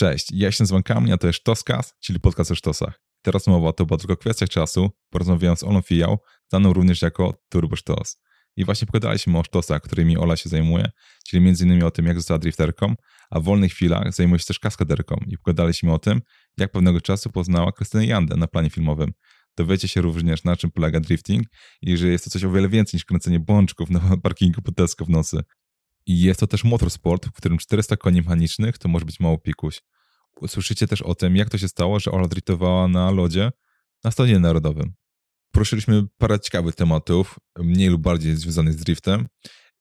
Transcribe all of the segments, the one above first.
Cześć, ja jestem z Kamil, a to jest Sztoskas, czyli podcast o sztosach. Teraz mowa to była tylko kwestia czasu, porozmawiałem z Olą Fijał, znaną również jako Turbo Sztos. I właśnie pogadaliśmy o sztosach, którymi Ola się zajmuje, czyli m.in. o tym, jak została drifterką, a w wolnych chwilach zajmuje się też kaskaderką. I pogadaliśmy o tym, jak pewnego czasu poznała Krystynę Jandę na planie filmowym. Dowiecie się również, na czym polega drifting i że jest to coś o wiele więcej niż kręcenie bączków na parkingu po Tesco w nocy. I jest to też motorsport, w którym 400 koni mechanicznych to może być mało pikuś. Usłyszycie też o tym, jak to się stało, że Ola driftowała na lodzie na stadionie narodowym. Poruszyliśmy parę ciekawych tematów, mniej lub bardziej związanych z driftem.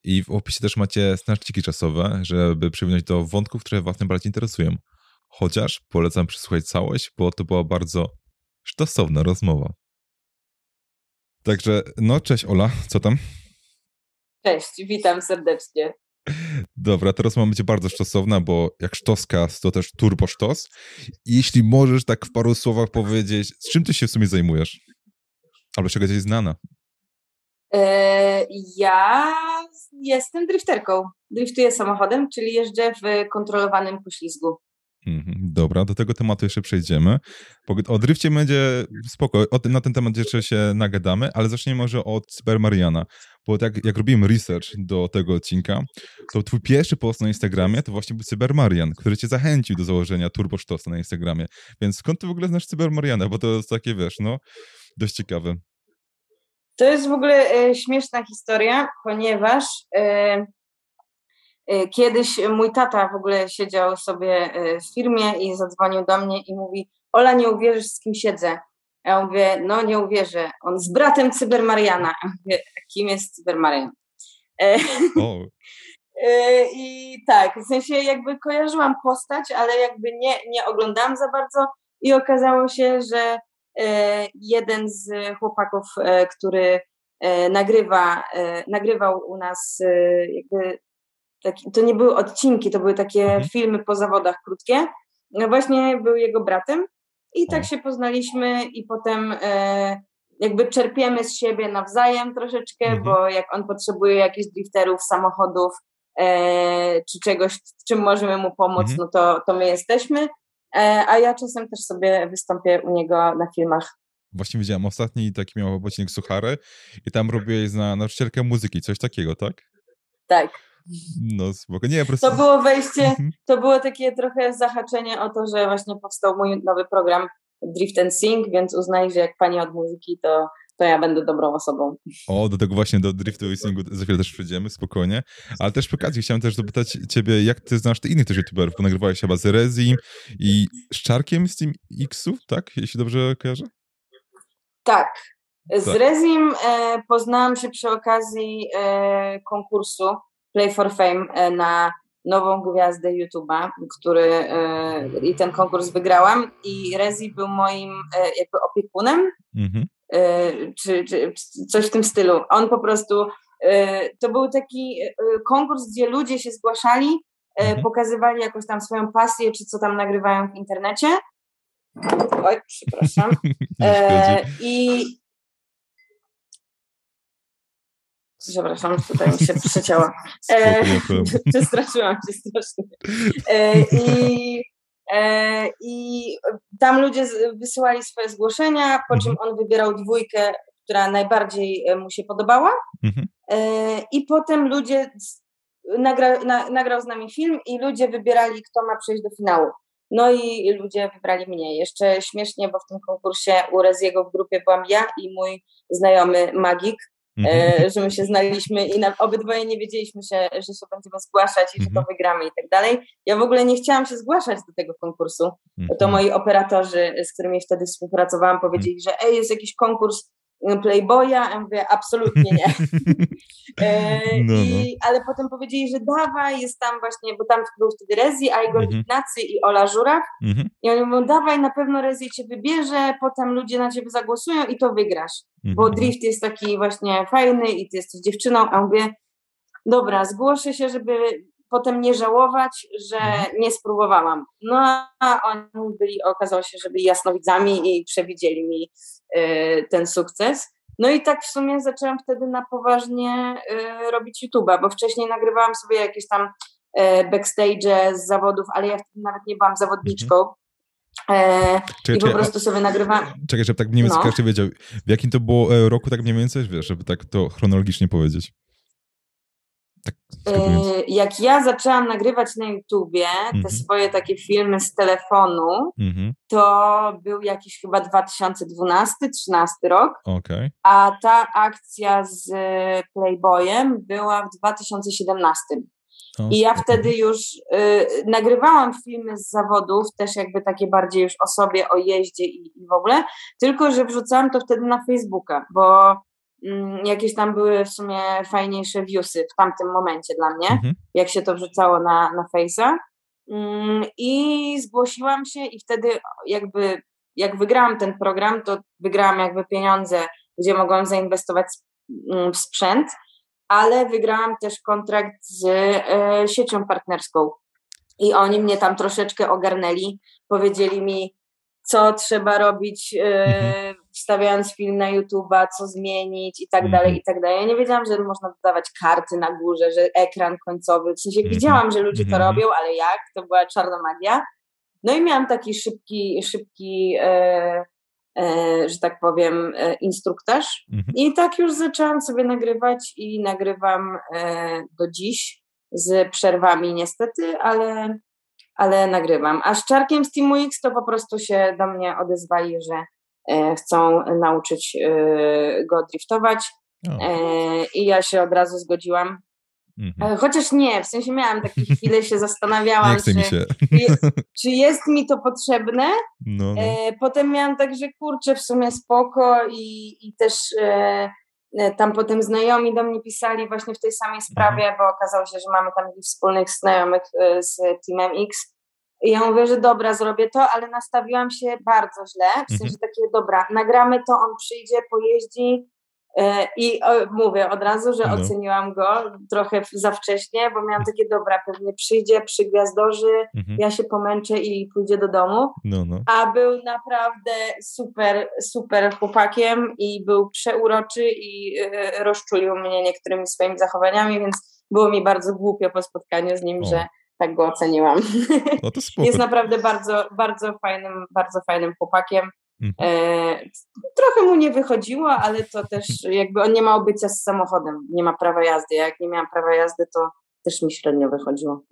I w opisie też macie znaczniki czasowe, żeby przywinąć do wątków, które Was najbardziej interesują. Chociaż polecam przesłuchać całość, bo to była bardzo sztosowna rozmowa. Także, no cześć Ola, co tam? Cześć, witam serdecznie. Dobra, teraz mamy będzie bardzo sztosowna, bo jak sztoska, to też turbo sztos. Jeśli możesz tak w paru słowach powiedzieć, z czym ty się w sumie zajmujesz? Albo czego jesteś znana? E, ja jestem drifterką. Driftuję samochodem, czyli jeżdżę w kontrolowanym poślizgu. Mhm, dobra, do tego tematu jeszcze przejdziemy. O drifcie będzie spoko, na ten temat jeszcze się nagadamy, ale zacznijmy może od Cybermariana, bo tak jak robiłem research do tego odcinka, to twój pierwszy post na Instagramie to właśnie był Cybermarian, który cię zachęcił do założenia Turbo Sztosa na Instagramie. Więc skąd ty w ogóle znasz Cybermariana? Bo to jest takie, wiesz, no, dość ciekawe. To jest w ogóle e, śmieszna historia, ponieważ e, E, kiedyś mój tata w ogóle siedział sobie e, w firmie i zadzwonił do mnie i mówi: Ola, nie uwierzysz, z kim siedzę. Ja mówię: No, nie uwierzę. On z bratem Cybermariana. Ja mówię: Kim jest Cybermarian? Oh. I tak, w sensie jakby kojarzyłam postać, ale jakby nie, nie oglądałam za bardzo i okazało się, że jeden z chłopaków, który nagrywa, nagrywał u nas jakby taki, to nie były odcinki, to były takie mhm. filmy po zawodach krótkie. No właśnie był jego bratem i tak się poznaliśmy i potem e, jakby czerpiemy z siebie nawzajem troszeczkę, mhm. bo jak on potrzebuje jakichś drifterów, samochodów e, czy czegoś, czym możemy mu pomóc, mhm. no to, to my jesteśmy. E, a ja czasem też sobie wystąpię u niego na filmach. Właśnie widziałem ostatni taki miał odcinek Suchary i tam robiłeś na nauczycielkę muzyki, coś takiego, tak? Tak. No spoko. Nie, po prostu... To było wejście, mhm. to było takie trochę zahaczenie o to, że właśnie powstał mój nowy program Drift and Sing, więc uznaj, że jak pani od muzyki, to, to ja będę dobrą osobą. O, do tego właśnie do driftu i singu za chwilę też przejdziemy, spokojnie. Ale też przy okazji chciałem też zapytać ciebie, jak ty znasz ty innych też youtuberów, bo nagrywałeś chyba z Rezim i z Czarkiem z Team Xów, tak? Jeśli dobrze kojarzę? Tak. Z tak. Rezim e, poznałam się przy okazji e, konkursu Play for Fame e, na nową gwiazdę YouTube'a, który e, i ten konkurs wygrałam i Rezi był moim e, jakby opiekunem, mhm. czy, czy, coś w tym stylu. On po prostu, to był taki konkurs, gdzie ludzie się zgłaszali, mhm. pokazywali jakąś tam swoją pasję, czy co tam nagrywają w internecie. Oj, przepraszam. I, Przepraszam, tutaj mi się przecięła. E, przestraszyłam się strasznie. E, i, e, I tam ludzie wysyłali swoje zgłoszenia, po czym mhm. on wybierał dwójkę, która najbardziej e, mu się podobała. Mhm. E, I potem ludzie nagra, na, nagrał z nami film i ludzie wybierali, kto ma przejść do finału. No i ludzie wybrali mnie. Jeszcze śmiesznie, bo w tym konkursie u Reziego w grupie byłam ja i mój znajomy Magik, Mhm. E, że my się znaliśmy i na, obydwoje nie wiedzieliśmy się, że się będziemy zgłaszać i że to mhm. wygramy i tak dalej. Ja w ogóle nie chciałam się zgłaszać do tego konkursu. To mhm. moi operatorzy, z którymi wtedy współpracowałam, powiedzieli, że ej, jest jakiś konkurs Playboya, ja mówię, absolutnie nie. e, no, i, no. Ale potem powiedzieli, że dawaj, jest tam właśnie, bo tam był wtedy Rezi, Igor mhm. Ignacy i Ola Żuraw. Mhm. I oni mówią, dawaj, na pewno Rezi cię wybierze, potem ludzie na ciebie zagłosują i to wygrasz. Mhm. Bo drift jest taki właśnie fajny i ty jesteś dziewczyną, a mówię, dobra, zgłoszę się, żeby potem nie żałować, że mhm. nie spróbowałam. No a oni byli, okazało się, że byli jasnowidzami i przewidzieli mi ten sukces. No i tak w sumie zaczęłam wtedy na poważnie y, robić YouTube'a, bo wcześniej nagrywałam sobie jakieś tam backstage z zawodów, ale ja wtedy nawet nie byłam zawodniczką. E, czekaj, I po prostu sobie nagrywam. Czekaj, żeby tak mniej więcej no. każdy wiedział, w jakim to było e, roku, tak mniej więcej, wiesz, żeby tak to chronologicznie powiedzieć. Tak, e, jak ja zaczęłam nagrywać na YouTubie te mhm. swoje takie filmy z telefonu, mhm. to był jakiś chyba 2012-13 rok. Okay. A ta akcja z Playboyem była w 2017. I ja wtedy już y, nagrywałam filmy z zawodów, też jakby takie bardziej już o sobie, o jeździe i, i w ogóle, tylko że wrzucałam to wtedy na Facebooka, bo mm, jakieś tam były w sumie fajniejsze viewsy w tamtym momencie dla mnie, mhm. jak się to wrzucało na, na Face'a. Mm, I zgłosiłam się i wtedy jakby jak wygrałam ten program, to wygrałam jakby pieniądze, gdzie mogłam zainwestować mm, w sprzęt ale wygrałam też kontrakt z e, siecią partnerską. I oni mnie tam troszeczkę ogarnęli, powiedzieli mi, co trzeba robić, e, mhm. Wstawiając film na YouTube'a, co zmienić i tak dalej, i tak dalej. Ja nie wiedziałam, że można dodawać karty na górze, że ekran końcowy. W sensie mhm. widziałam, że ludzie to mhm. robią, ale jak? To była czarna magia. No i miałam taki szybki, szybki e, E, że tak powiem, e, instruktaż. Mhm. I tak już zaczęłam sobie nagrywać i nagrywam e, do dziś z przerwami niestety, ale, ale nagrywam. A z Czarkiem z Teamu X to po prostu się do mnie odezwali, że chcą nauczyć go driftować. I ja się od razu zgodziłam. Mhm. Chociaż nie, w sensie miałam takie chwile, się zastanawiałam, czy, czy, jest mi to potrzebne. No, no. Potem miałam tak, że kurczę, w sumie spoko i, i też e, e, tam potem znajomi do mnie pisali właśnie w tej samej sprawie, mhm. bo okazało się, że mamy tam wspólnych znajomych e, z Teamem X. I ja mówię, że dobra, zrobię to, ale nastawiłam się bardzo źle. W sensie mhm. takie, dobra, nagramy to, on przyjdzie, pojeździ, E, I mówię od razu, że no. oceniłam go trochę za wcześnie, bo miałam takie, dobra, pewnie przyjdzie, przygwiazdorzy, mhm. ja się pomęczę i pójdzie do domu. No, no. A był naprawdę super, super chłopakiem i był przeuroczy i e, rozczulił mnie niektórymi swoimi zachowaniami, więc było mi bardzo głupio po spotkaniu z nim, o. że tak go oceniłam. No Jest naprawdę bardzo, bardzo fajnym, bardzo fajnym chłopakiem. Mhm. E, trochę mu nie wychodziło, ale to też jakby on nie ma obycia z samochodem, nie ma prawa jazdy. Jak nie miałam prawa jazdy, to też mi średnio wychodziło.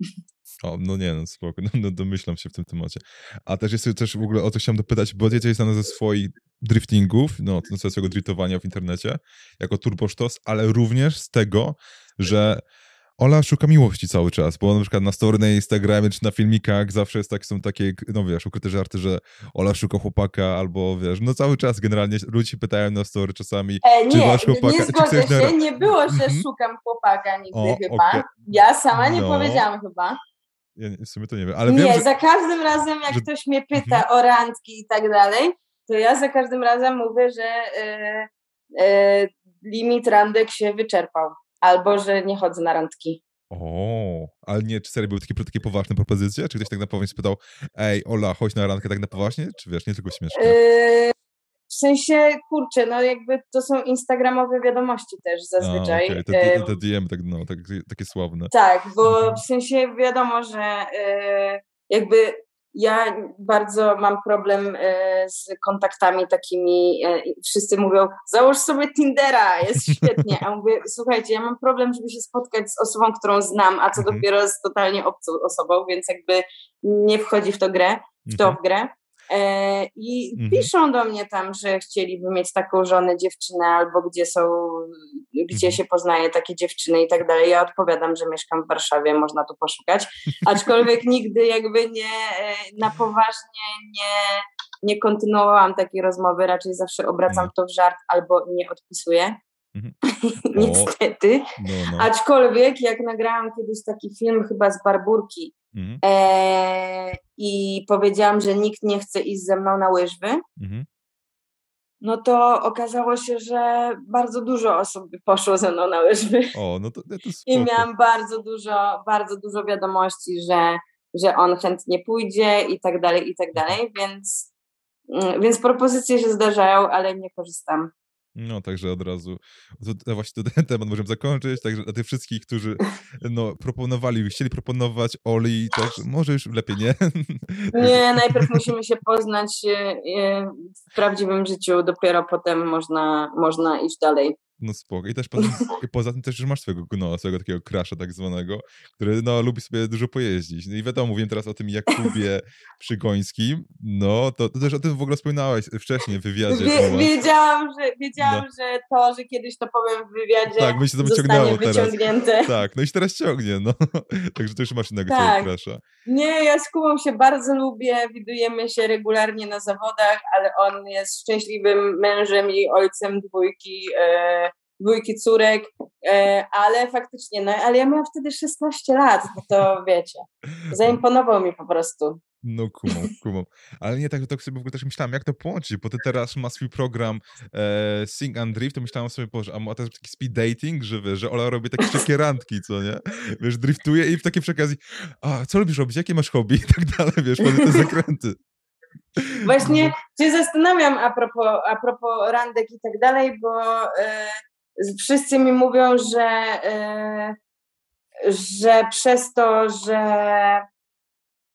O, no nie, no spoko, no, no domyślam się w tym temacie. A też jest też w ogóle o to chciałem dopytać, bo jesteś znany ze swoich driftingów, no, ze swojego driftowania w internecie, jako turbosztos, ale również z tego, że Ola szuka miłości cały czas, bo na przykład na story na Instagramie czy na filmikach zawsze jest tak, są takie, no wiesz, ukryte żarty, że Ola szuka chłopaka albo wiesz, no cały czas generalnie ludzie pytają na story czasami, e, nie, czy masz chłopaka. Nie zgodzę się, na... nie było, że mm -hmm. szukam chłopaka nigdy o, chyba. Okay. Ja sama nie no. powiedziałam chyba. Ja w sumie to nie wiem, ale Nie, wiem, że... za każdym razem jak że... ktoś mnie pyta mm -hmm. o randki i tak dalej, to ja za każdym razem mówię, że yy, yy, limit randek się wyczerpał albo że nie chodzę na randki. O, ale nie, czy serio były takie, takie poważne propozycje? Czy ktoś tak na poważnie spytał, ej, Ola, chodź na randkę tak na poważnie? Czy wiesz, nie tylko śmiesznie? Yy, w sensie, kurczę, no jakby to są instagramowe wiadomości też zazwyczaj. A, okay. te, te, DM tak, no, tak, takie sławne. Tak, bo mhm. w sensie wiadomo, że yy, jakby ja bardzo mam problem e, z kontaktami takimi, e, wszyscy mówią, załóż sobie Tindera, jest świetnie. A mówię, słuchajcie, ja mam problem, żeby się spotkać z osobą, którą znam, a co mhm. dopiero z totalnie obcą osobą, więc jakby nie wchodzi w to grę, w to mhm. w grę. E, I mhm. piszą do mnie tam, że chcieliby mieć taką żonę, dziewczynę, albo gdzie są, gdzie mhm. się poznaje takie dziewczyny i tak dalej. Ja odpowiadam, że mieszkam w Warszawie, można tu poszukać. Aczkolwiek nigdy jakby nie e, na poważnie nie, nie kontynuowałam takiej rozmowy, raczej zawsze obracam mhm. to w żart albo nie odpisuję. Mhm. Niestety. No, no. Aczkolwiek jak nagrałam kiedyś taki film chyba z Barburki, Mhm. E, I powiedziałam, że nikt nie chce iść ze mną na łyżwy. Mhm. No to okazało się, że bardzo dużo osób poszło ze mną na łyżwy. O, no to, to I miałam bardzo dużo, bardzo dużo wiadomości, że, że on chętnie pójdzie i tak dalej, i tak dalej, więc, mm, więc propozycje się zdarzają, ale nie korzystam. No, także od razu, to, właśnie ten temat możemy zakończyć, także dla tych wszystkich, którzy no, proponowali, chcieli proponować Oli, także może już lepiej nie. Nie, najpierw musimy się poznać e, e, w prawdziwym życiu, dopiero potem można, można iść dalej. No spoko. I też poza, poza tym też już masz swojego no, swojego takiego crasha tak zwanego, który no lubi sobie dużo pojeździć. No i wiadomo, mówiłem teraz o tym Jakubie Przygońskim, no to, to też o tym w ogóle wspominałeś wcześniej w wywiadzie. Wie, wiedziałam, że, wiedziałam no. że to, że kiedyś to powiem w wywiadzie tak, my się to wyciągnęło. Teraz. Tak, no i teraz ciągnie, no. Także to już masz innego tak. swojego crasha. Nie, ja z Kubą się bardzo lubię, widujemy się regularnie na zawodach, ale on jest szczęśliwym mężem i ojcem dwójki e, dwójki córek, e, ale faktycznie, no ale ja miałam wtedy 16 lat, no to wiecie, zaimponował mi po prostu. No kumam, kumam. Ale nie tak, tak sobie w ogóle też myślałem, jak to połączyć, bo ty teraz masz swój program e, Sing and Drift, to myślałem sobie, boże, a ma też taki speed dating, że wiesz, że Ola robi takie szybkie randki, co nie? Wiesz, driftuje i w takiej przy okazji, a co lubisz robić, jakie masz hobby i tak dalej, wiesz, mamy te zakręty. Właśnie się zastanawiam a propos, a propos randek i tak dalej, bo e, wszyscy mi mówią, że, e, że przez to, że,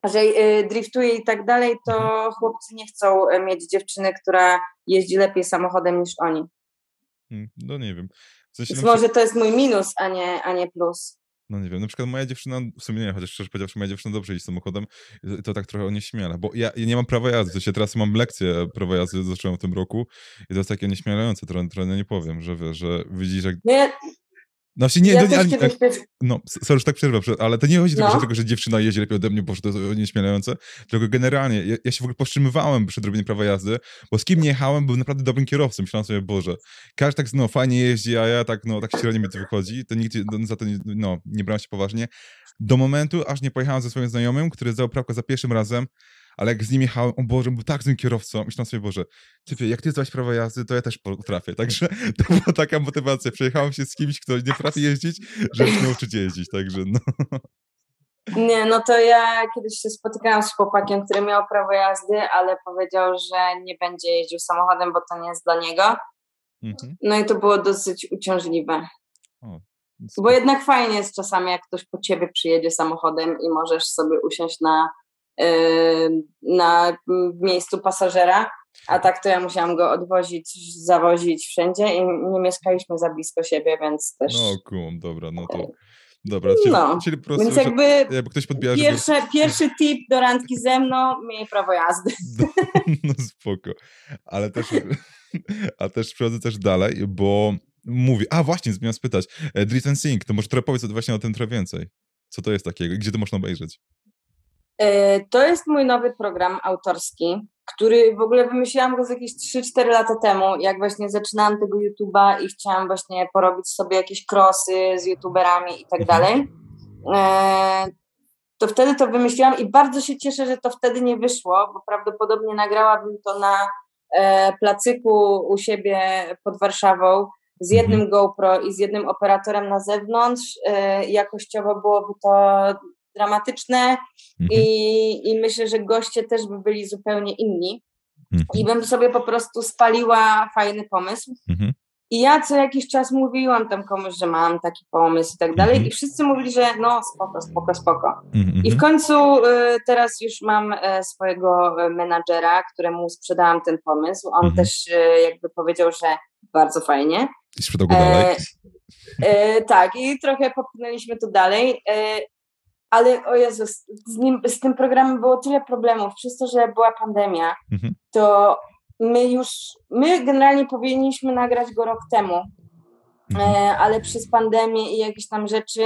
że e, driftuje i tak dalej, to mhm. chłopcy nie chcą mieć dziewczyny, która jeździ lepiej samochodem niż oni. Hmm, no nie wiem. W sensie, może to jest mój minus, a nie, a nie plus. No nie wiem, na przykład moja dziewczyna, w sumie nie, chociaż szczerze powiedziawszy, moja dziewczyna dobrze jeździ samochodem, to tak trochę onieśmiela, bo ja, ja nie mam prawa jazdy, się teraz mam lekcję prawa jazdy, zacząłem w tym roku i to jest takie nieśmielające, trochę, trochę nie powiem, że wiesz, że widzisz, jak... no właśnie nie, ja to nie, ale, no, sorry, już tak przerwę, ale to nie chodzi no. tylko, że, że dziewczyna jeździ lepiej ode mnie, bo to jest nieśmielające, tylko generalnie, ja, ja, się w ogóle powstrzymywałem przed robieniem prawa jazdy, bo z kim nie jechałem, był naprawdę dobrym kierowcą, myślałem sobie, Boże, każdy tak, no, fajnie jeździ, a ja tak, no, tak średnio mi to wychodzi, to nigdy no, za to, nie, no, nie brałem się poważnie, do momentu, aż nie pojechałem ze swoim znajomym, który zdał prawkę za pierwszym razem, ale jak z nim jechałem, o Boże, był tak złym kierowcą, myślałem sobie, Boże, typie, jak ty zdałeś prawo jazdy, to ja też potrafię, także to była taka motywacja, przejechałem się z kimś, kto nie potrafi jeździć, żeby się nauczyć jeździć, także no. Nie, no to ja kiedyś się spotykałam z chłopakiem, który miał prawo jazdy, ale powiedział, że nie będzie jeździł samochodem, bo to nie jest dla niego. Mhm. No i to było dosyć uciążliwe. O, bo jednak fajnie jest czasami, jak ktoś po ciebie przyjedzie samochodem i możesz sobie usiąść na na miejscu pasażera, a tak to ja musiałam go odwozić, zawozić wszędzie i nie mieszkaliśmy za blisko siebie, więc też... No kumam, dobra, no to... Dobra, czyli, no, czyli po prostu, więc jakby, jakby ktoś podbija, pierwsze, żeby... pierwszy tip do randki ze mną, miej prawo jazdy. No, no spoko, ale też, a też przechodzę też dalej, bo mówię, a właśnie, zmieniam spytać, e, Drift and Sync, to może trochę powiedz właśnie o tym trochę więcej. Co to jest takiego? Gdzie to można obejrzeć? E, to jest mój nowy program autorski, który w ogóle wymyśliłam go z jakieś 3-4 lata temu, jak właśnie zaczynałam tego YouTube'a i chciałam właśnie porobić sobie jakieś krosy z YouTuberami i tak dalej. E, to wtedy to wymyśliłam i bardzo się cieszę, że to wtedy nie wyszło, bo prawdopodobnie nagrałabym to na e, placyku u siebie pod Warszawą z jednym mhm. GoPro i z jednym operatorem na zewnątrz. Jakościowo byłoby to dramatyczne mhm. i, i myślę, że goście też by byli zupełnie inni. Mhm. I bym sobie po prostu spaliła fajny pomysł. Mhm. I ja co jakiś czas mówiłam tam komuś, że mam taki pomysł i tak dalej, mhm. i wszyscy mówili, że no spoko, spoko, spoko. I w końcu y, teraz już mam y, swojego menadżera, któremu sprzedałam ten pomysł. On też y, jakby powiedział, że bardzo fajnie. I sprzedał go dalej. E, e, tak, i trochę popchnęliśmy to dalej. E, ale o Jezus, z, nim, z tym programem było tyle problemów, przez to, że była pandemia, mhm. to my już, my generalnie powinniśmy nagrać go rok temu, mhm. e, ale przez pandemię i jakieś tam rzeczy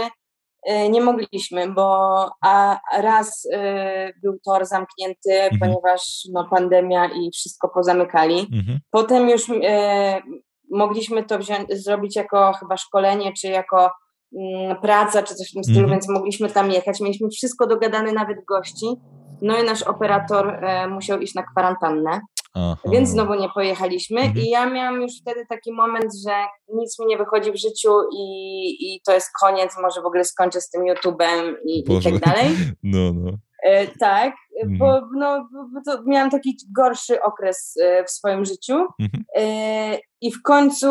e, nie mogliśmy, bo a raz e, był tor zamknięty, mhm. ponieważ no, pandemia i wszystko pozamykali. Mhm. Potem już mogliśmy to wziąć, zrobić jako chyba szkolenie, czy jako praca czy coś w tym stylu, mm. więc mogliśmy tam jechać. Mieliśmy wszystko dogadane, nawet gości. No i nasz operator e, musiał iść na kwarantannę. Aha. Więc znowu nie pojechaliśmy mhm. i ja miałam już wtedy taki moment, że nic mi nie wychodzi w życiu i, i to jest koniec, może w ogóle skończę z tym YouTube'em i, i tak dalej. No, no. E, tak, mhm. bo no, bo miałam taki gorszy okres w swoim życiu mhm. i w końcu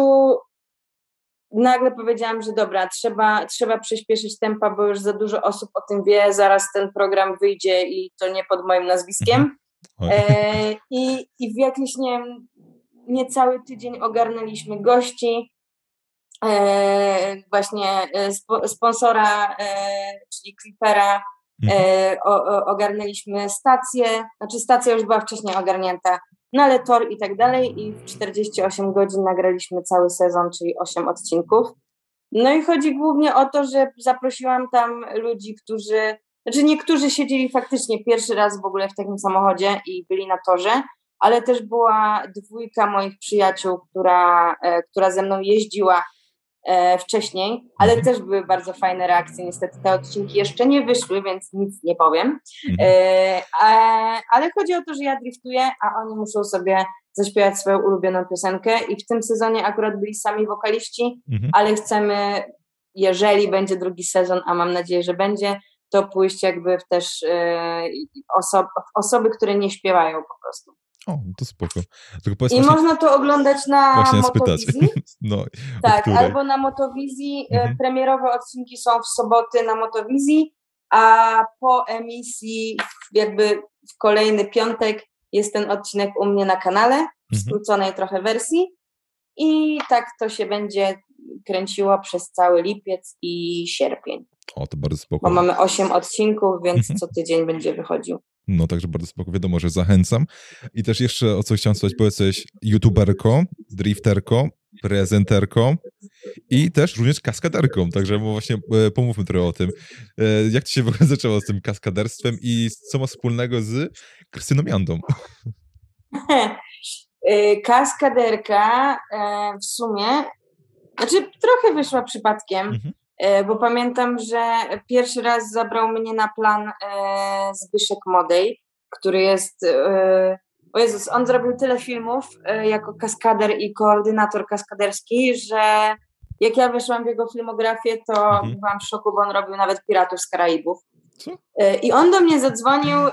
nagle powiedziałam, że dobra, trzeba, trzeba przyspieszyć tempa, bo już za dużo osób o tym wie, zaraz ten program wyjdzie i to nie pod moim nazwiskiem. Mhm. E, i, I w jakiś, nie niecały tydzień ogarnęliśmy gości, e, właśnie e, spo, sponsora, e, czyli Clippera, mhm. e, o, o, ogarnęliśmy stację, znaczy stacja już była wcześniej ogarnięta, no ale tor i tak dalej i w 48 godzin nagraliśmy cały sezon, czyli 8 odcinków. No i chodzi głównie o to, że zaprosiłam tam ludzi, którzy, znaczy niektórzy siedzieli faktycznie pierwszy raz w ogóle w takim samochodzie i byli na torze, ale też była dwójka moich przyjaciół, która, e, która ze mną jeździła wcześniej, ale mhm. też były bardzo fajne reakcje. Niestety te odcinki jeszcze nie wyszły, więc nic nie powiem. Mhm. E, ale chodzi o to, że ja driftuję, a oni muszą sobie zaśpiewać swoją ulubioną piosenkę i w tym sezonie akurat byli sami wokaliści, mhm. ale chcemy, jeżeli będzie drugi sezon, a mam nadzieję, że będzie, to pójść jakby w też osob, osoby, które nie śpiewają po prostu. O, to spoko. I właśnie, można to oglądać na Motowizji. No, tak, albo na Motowizji. E, mhm. Premierowe odcinki są w soboty na Motowizji, a po emisji jakby w kolejny piątek jest ten odcinek u mnie na kanale, w mhm. skróconej trochę wersji. I tak to się będzie kręciło przez cały lipiec i sierpień. O, to bardzo spoko. Bo mamy 8 odcinków, więc mhm. co tydzień będzie wychodził. No także bardzo spoko, wiadomo, że zachęcam. I też jeszcze o co chciałem spytać, bo jesteś youtuberką, drifterką, prezenterką i też również kaskaderką, także właśnie e, pomówmy trochę o tym. E, jak ci się w ogóle zaczęło z tym kaskaderstwem i co ma wspólnego z Krystyną Jandą? E, kaskaderka w sumie, znaczy trochę wyszła przypadkiem, mhm. E, bo pamiętam, że pierwszy raz zabrał mnie na plan e, Zbyszek Modej, który jest, e, o Jezus, on zrobił tyle filmów jako kaskader i koordynator kaskaderski, że jak ja wyszłam w jego filmografię, to mhm. byłam w szoku, bo on robił nawet Piratów z Karaibów. Co? E, I on do mnie zadzwonił, e,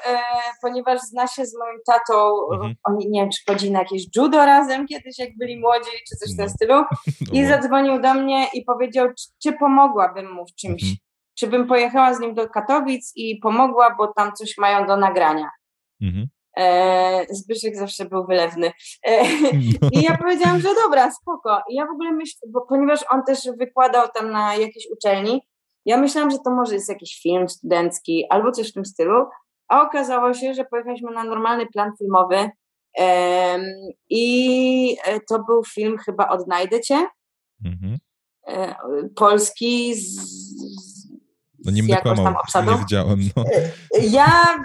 ponieważ zna się z moim tatą. Mhm. Oni nie wiem, czy chodzili na jakieś judo razem kiedyś, jak byli młodzi, czy coś w tym no. stylu. I no. zadzwonił do mnie i powiedział, czy pomogłabym mu w czymś. Mhm. Czy bym pojechała z nim do Katowic i pomogła, bo tam coś mają do nagrania. Mhm. E, Zbyszek zawsze był wylewny. E, no. I ja powiedziałam, że dobra, spoko. I ja w ogóle myślę, bo ponieważ on też wykładał tam na jakiejś uczelni, ja myślałam, że to może jest jakiś film studencki albo coś w tym stylu, a okazało się, że pojechaliśmy na normalny plan filmowy um, i e, to był film chyba Odnajdę Cię, mhm. E, polski z, no nie będę kłamał, nie widziałem. No. E, ja,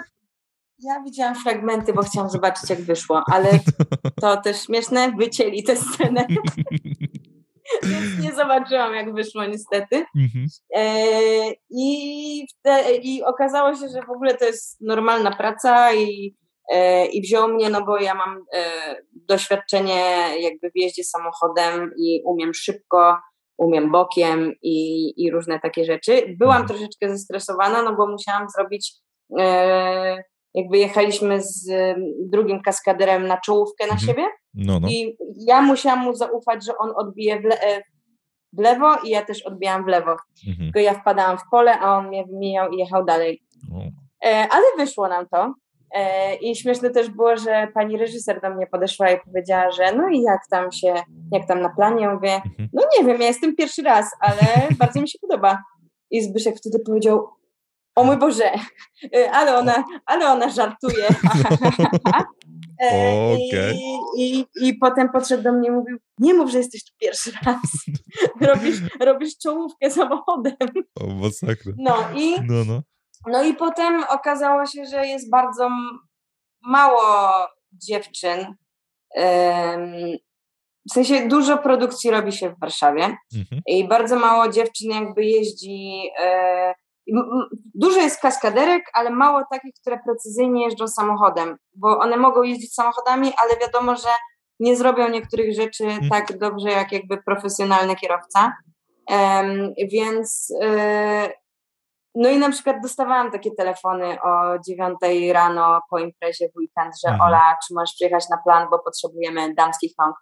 ja widziałam fragmenty, bo chciałam zobaczyć jak wyszło, ale to też śmieszne, wycięli tę scenę. Więc nie zobaczyłam, jak wyszło niestety. Mhm. E, i, te, I okazało się, że w ogóle to jest normalna praca i, e, i wziął mnie, no bo ja mam e, doświadczenie jakby w jeździe samochodem i umiem szybko, umiem bokiem i, i różne takie rzeczy. Byłam mhm. troszeczkę zestresowana, no bo musiałam zrobić e, jakby jechaliśmy z drugim kaskaderem na czołówkę na mhm. siebie no, no. i ja musiałam mu zaufać, że on odbije w, le e, w lewo i ja też odbijałam w lewo. Mhm. Tylko ja wpadałam w pole, a on mnie wymijał i jechał dalej. E, ale wyszło nam to. E, I śmieszne też było, że pani reżyser do mnie podeszła i powiedziała, że no i jak tam się, jak tam na planie? Ja mówię, mhm. no nie wiem, ja jestem pierwszy raz, ale bardzo mi się podoba. I Zbyszek wtedy powiedział, o mój Boże, y, ale ona, ale ona żartuje. E, okay. I, i, I potem podszedł do mnie i mówił, nie mów, że jesteś tu pierwszy raz. robisz, robisz czołówkę samochodem. O, masakra. No i, no, no. no i potem okazało się, że jest bardzo mało dziewczyn. W sensie dużo produkcji robi się w Warszawie mhm. i bardzo mało dziewczyn jakby jeździ e, Dużo jest kaskaderek, ale mało takich, które precyzyjnie jeżdżą samochodem, bo one mogą jeździć samochodami, ale wiadomo, że nie zrobią niektórych rzeczy hmm. tak dobrze jak jakby profesjonalny kierowca. Um, więc yy, no i na przykład dostawałam takie telefony o 9 rano po imprezie w weekend, że mhm. Ola, czy możesz przyjechać na plan, bo potrzebujemy damskich rąk.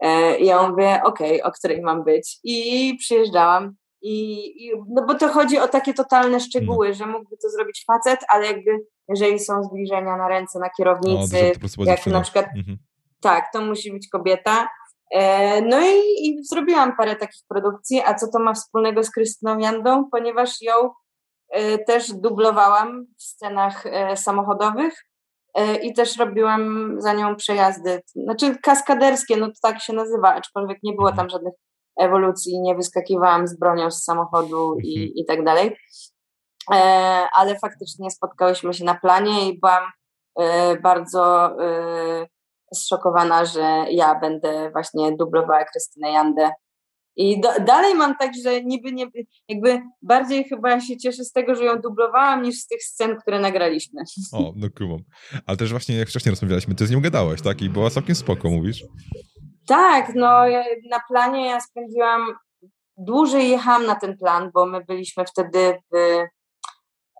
E, I ja mówię, okej, okay, o której mam być. I przyjeżdżałam. I, I, no bo to chodzi o takie totalne szczegóły, no. że mógłby to zrobić facet, ale jakby jeżeli są zbliżenia na ręce, na kierownicy, o, jak na przykład, mhm. tak, to musi być kobieta. E, no i, i, zrobiłam parę takich produkcji, a co to ma wspólnego z Krystyną Jandą, ponieważ ją e, też dublowałam w scenach e, samochodowych i też robiłam za nią przejazdy, znaczy kaskaderskie, no to tak się nazywa, aczkolwiek nie było tam żadnych ewolucji, nie wyskakiwałam z bronią z samochodu i, mhm. i tak dalej. Ale faktycznie spotkałyśmy się na planie i byłam bardzo zszokowana, że ja będę właśnie dublowała Krystynę Jandę. I do, dalej mam tak, że niby nie, jakby bardziej chyba się cieszę z tego, że ją dublowałam, niż z tych scen, które nagraliśmy. O, no kumam. Ale też właśnie jak wcześniej rozmawialiśmy, ty z nią gadałeś, tak? I była całkiem spoko, mówisz? Tak, no na planie ja spędziłam, dłużej jechałam na ten plan, bo my byliśmy wtedy w,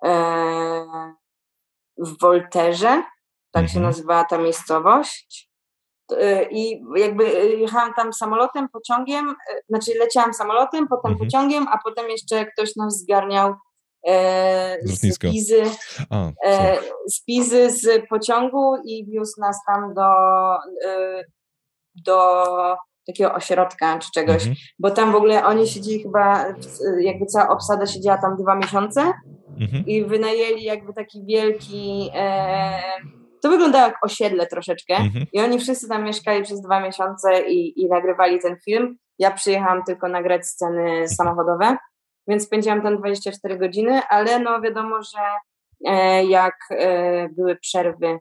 e, w Wolterze, tak mhm. się nazywała ta miejscowość. Y, I jakby y, jechałam tam samolotem, pociągiem, znaczy leciałam samolotem, potem mhm. pociągiem, a potem jeszcze ktoś nas zgarniał e, z Pizy, a, e, z Pizy z pociągu i wiózł nas tam do, e, do takiego ośrodka czy czegoś, mhm. bo tam w ogóle oni siedzieli chyba, jakby cała obsada siedziała tam dwa miesiące mhm. i wynajęli jakby taki wielki e, to wyglądało jak osiedle troszeczkę mhm. i oni wszyscy tam mieszkali przez dwa miesiące i, i nagrywali ten film. Ja przyjechałam tylko nagrać sceny samochodowe, więc spędziłam tam 24 godziny, ale no wiadomo, że e, jak e, były przerwy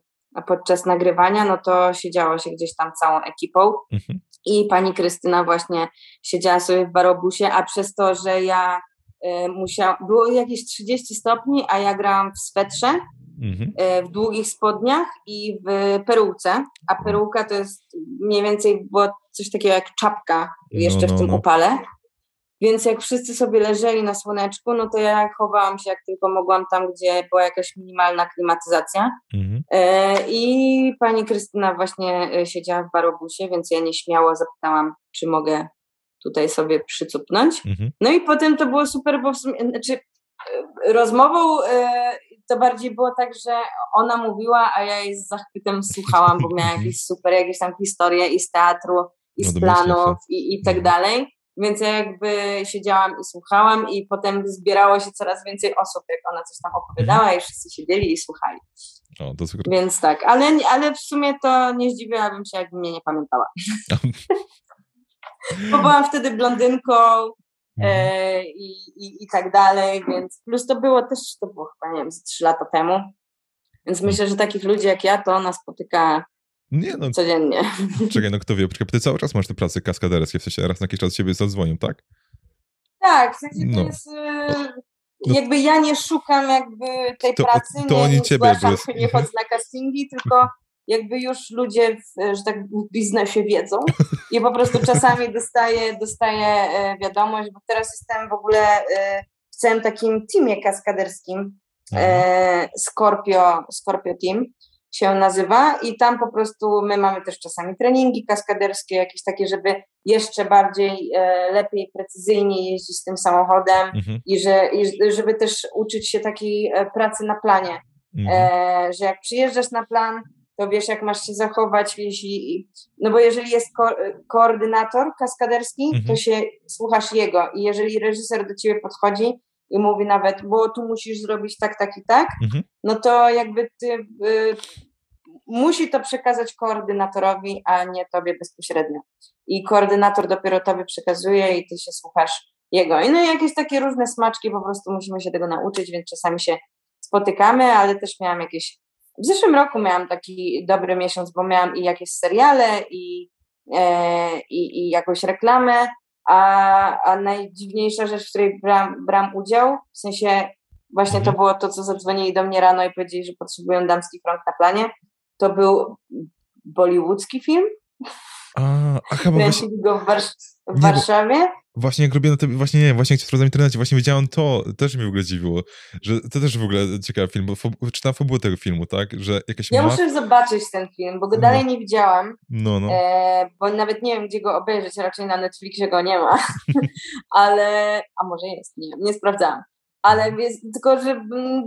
podczas nagrywania, no to siedziało się gdzieś tam całą ekipą mhm. i pani Krystyna właśnie siedziała sobie w barobusie, a przez to, że ja e, musiałam, było jakieś 30 stopni, a ja grałam w swetrze, mhm. E, w długich spodniach i w peruce, a peruka to jest mniej więcej było coś takiego jak czapka jeszcze no, no, w tym no. upale. Więc jak wszyscy sobie leżeli na słoneczku, no to ja chowałam się jak tylko mogłam tam, gdzie była jakaś minimalna klimatyzacja. Mhm. E, I pani Krystyna właśnie e, siedziała w barobusie, więc ja nieśmiało zapytałam, czy mogę tutaj sobie przycupnąć. Mhm. No i potem to było super, bo w sumie, znaczy, rozmową to bardziej było tak, że ona mówiła, a ja jej z zachwytem słuchałam, bo miała jakieś super, jakieś tam historie i z teatru, i no z planów, i, i tak dalej. Więc ja jakby siedziałam i słuchałam i potem zbierało się coraz więcej osób, jak ona coś tam opowiadała mhm. i wszyscy siedzieli i słuchali. O, to super. Więc tak, ale, ale w sumie to nie zdziwiłabym się, jakby mnie nie pamiętała. Bo byłam wtedy blondynką, Mhm. E, i, i, i tak dalej, więc plus to było też, to było chyba, nie wiem, z trzy lata temu, więc mhm. myślę, że takich ludzi jak ja, to ona spotyka nie, no, codziennie. Czekaj, no kto wie, poczekaj, ty cały czas masz te prace kaskaderskie, w sensie raz na jakiś czas siebie zadzwonią, tak? Tak, w sensie no. to jest... E, no. Jakby ja nie szukam jakby tej to, pracy, to nie, oni ciebie nie, nie chodzę na castingi, tylko jakby już ludzie, w, że tak w biznesie wiedzą i po prostu czasami dostaję, dostaję e, wiadomość, bo teraz jestem w ogóle e, w całym takim teamie kaskaderskim Scorpio, Scorpio Team się nazywa i tam po prostu my mamy też czasami treningi kaskaderskie, jakieś takie, żeby jeszcze bardziej, lepiej, precyzyjnie jeździć tym samochodem mhm. i, że, i żeby też uczyć się takiej pracy na planie, mhm. że jak przyjeżdżasz na plan, to wiesz, jak masz się zachować, jeśli, no bo jeżeli jest ko koordynator kaskaderski, mhm. to się słuchasz jego i jeżeli reżyser do ciebie podchodzi i mówi nawet, bo tu musisz zrobić tak, tak i tak, mhm. no to jakby ty y, musi to przekazać koordynatorowi, a nie tobie bezpośrednio. I koordynator dopiero tobie przekazuje i ty się słuchasz jego. I no jakieś takie różne smaczki, po prostu musimy się tego nauczyć, więc czasami się spotykamy, ale też miałam jakieś w zeszłym roku miałam taki dobry miesiąc, bo miałam i jakieś seriale, i, e, i, i jakąś reklamę, a, a najdziwniejsza rzecz, w której brałam, brałam udział, w sensie właśnie to mhm. było to, co zadzwonili do mnie rano i powiedzieli, że potrzebują damskich rąk na planie, to był bollywoodzki film. A, aha, bo właśnie... go w, Warsz w Warszawie. Właśnie jak robiłem, to właśnie nie, właśnie jak cię sprawdzałem w internecie, właśnie widziałem to, też mnie w ogóle dziwiło, że to też w ogóle ciekawy film, bo fob, czytałem fabułę tego filmu, tak, że jakaś Ja muszę zobaczyć ten film, bo go dalej no. nie widziałam, no, no. E, bo nawet nie wiem, gdzie go obejrzeć, raczej na Netflixie go nie ma, ale, a może jest, nie nie sprawdzałam, ale jest, tylko, że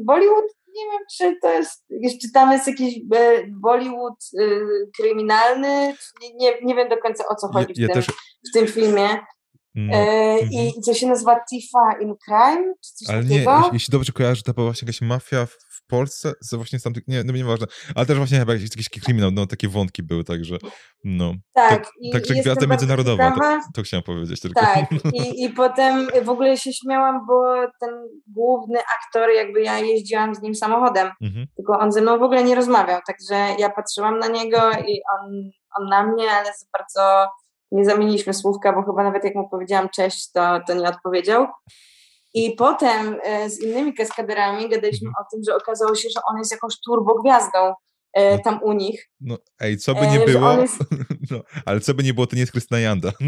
Bollywood nie wiem, czy to jest, jeszcze tam jest jakiś e, Bollywood y, kryminalny, nie, nie wiem do końca o co chodzi ja, ja w, tym, też... w tym filmie. No. E, I mhm. co się nazywa Tifa in Crime? Czy coś Ale takiego? nie, jeśli dobrze kojarzę, to była właśnie jakaś mafia w Polsce, co właśnie z tamtych, nie, no nieważne, ale też właśnie chyba jakiś, jakiś kryminał, no takie wątki były, także no. Tak. To, także gwiazda międzynarodowa, to, to, chciałam powiedzieć tylko. Tak, I, i potem w ogóle się śmiałam, bo ten główny aktor, jakby ja jeździłam z nim samochodem, mhm. tylko on ze mną w ogóle nie rozmawiał, także ja patrzyłam na niego i on, on na mnie, ale za bardzo nie zamieniliśmy słówka, bo chyba nawet jak mu powiedziałam cześć, to, to nie odpowiedział. I potem e, z innymi kaskaderami gadaliśmy mhm. o tym, że okazało się, że on jest jakąś turbogwiazdą e, no. tam u nich. No ej, co by e, nie e, było, jest... no, ale co by nie było, to nie jest Krystyna Janda.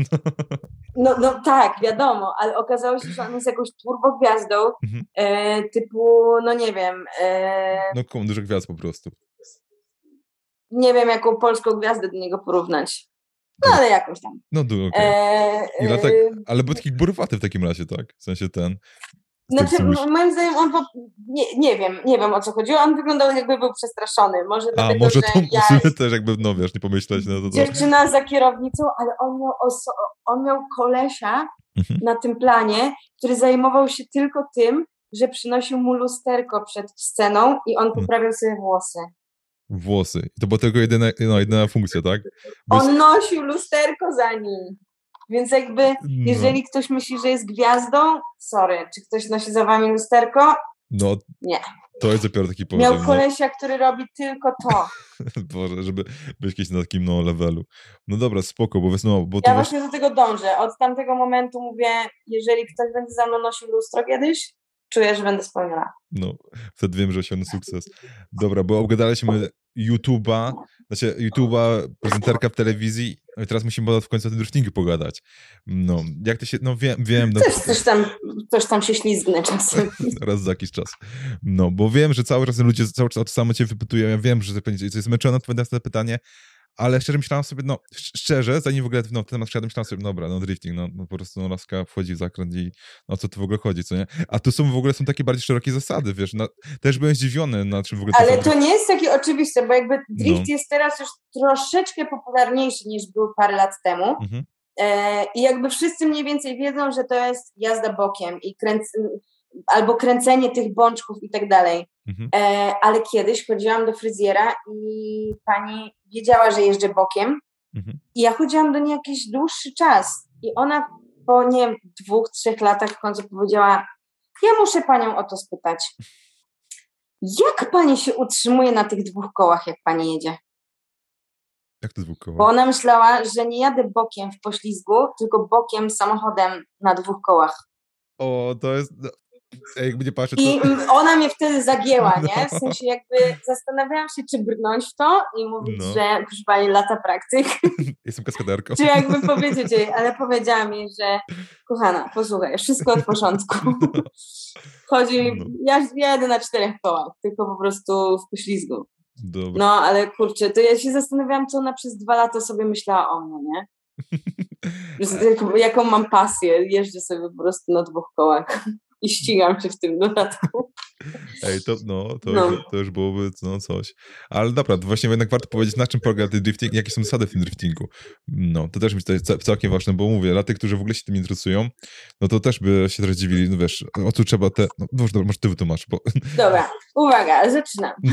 No, no tak, wiadomo, ale okazało się, że on jest jakąś turbogwiazdą mhm. e, typu, no nie wiem. E, no dużo gwiazd po prostu. Nie wiem, jaką polską gwiazdę do niego porównać. No ale jakoś tam. No du, okay. e, tak, ale był taki burwaty w takim razie, tak? W sensie ten... Znaczy, moim zdaniem on, po, nie, nie wiem, nie wiem o co chodziło, on wyglądał jakby był przestraszony, może A, dlatego, może to ja też jakby, no wiesz, nie pomyśleć, no to... Dziewczyna za kierownicą, ale on miał, oso, on miał kolesia mhm. na tym planie, który zajmował się tylko tym, że przynosił mu lusterko przed sceną i on mhm. poprawiał sobie włosy włosy. To była tylko jedyna, no, jedyna funkcja, tak? On nosił lusterko za nim. Więc jakby, no. jeżeli no. ktoś myśli, że jest gwiazdą, sorry, czy ktoś nosi za wami lusterko? No, nie. To jest dopiero taki poziom. Miał no. kolesia, no. który robi tylko to. Boże, żeby być kiedyś na takim no, levelu. No dobra, spoko, bo, no, bo Ja właśnie do tego dążę. Od tamtego momentu mówię, jeżeli ktoś będzie za mną nosił lustro kiedyś, czuję, że będę spełniona. No, wtedy wiem, że osiągnę sukces. Dobra, bo obgadaliśmy YouTube'a, znaczy YouTube'a, prezenterka w telewizji, no i teraz musimy w końcu o tym driftingu pogadać. No, jak to się, no wiem, wiem. No, coś, coś, tam, coś tam się ślizgnę czasem. Raz za jakiś czas. No, bo wiem, że cały czas ludzie cały czas o to samo cię wypytują, ja wiem, że to jest zmęczone odpowiadając na to pytanie, ale szczerze myślałem sobie, no szczerze, zanim w ogóle no, temat wszedłem, myślałem sobie, dobra, no drifting, no, no po prostu no, laska wchodzi w zakręt i no o co tu w ogóle chodzi, co nie? A tu są w ogóle są takie bardziej szerokie zasady, wiesz, no, też byłem zdziwiony, na czym w ogóle... Ale to nie jest takie oczywiste, bo jakby drift no. jest teraz już troszeczkę popularniejszy niż był parę lat temu. Mhm. E, I jakby wszyscy mniej więcej wiedzą, że to jest jazda bokiem i kręc albo kręcenie tych bączków i tak dalej. Mhm. E, ale kiedyś chodziłam do fryzjera i pani wiedziała, że jeżdżę bokiem mhm. i ja chodziłam do niej jakiś dłuższy czas i ona po, nie wiem, dwóch, trzech latach w końcu powiedziała, ja muszę panią o to spytać. Jak pani się utrzymuje na tych dwóch kołach, jak pani jedzie? Jak to dwóch kołach? Bo ona myślała, że nie jadę bokiem w poślizgu, tylko bokiem samochodem na dwóch kołach. O, to jest. Jakby nie patrzę, to... I ona mnie wtedy zagięła, no. nie? W sensie jakby zastanawiałam się, czy brnąć w to i mówić, no. że proszę pani, lata praktyk. Jestem kaskaderką. czy jakby powiedzieć jej, ale powiedziała mi, że kochana, posłuchaj, wszystko od początku. No. Chodzi, no. ja, ja jedę na czterech kołach, tylko po prostu w poślizgu. Dobra. No, ale kurczę, to ja się zastanawiałam, co ona przez dwa lata sobie myślała o mnie, nie? jaką mam pasję, jeżdżę sobie po prostu na dwóch kołach i ścigam się w tym dodatku. Ej, to, no, to, no. Już, to już byłoby no, coś. Ale naprawdę, właśnie jednak warto powiedzieć, na czym polega ten drifting, jakie są zasady w tym driftingu. No, to też mi to jest całkiem ważne, bo mówię, dla tych, którzy w ogóle się tym interesują, no to też by się teraz dziwili, no wiesz, o tu trzeba te, no może, może ty wytłumacz, bo... Dobra, uwaga, zaczynam. No.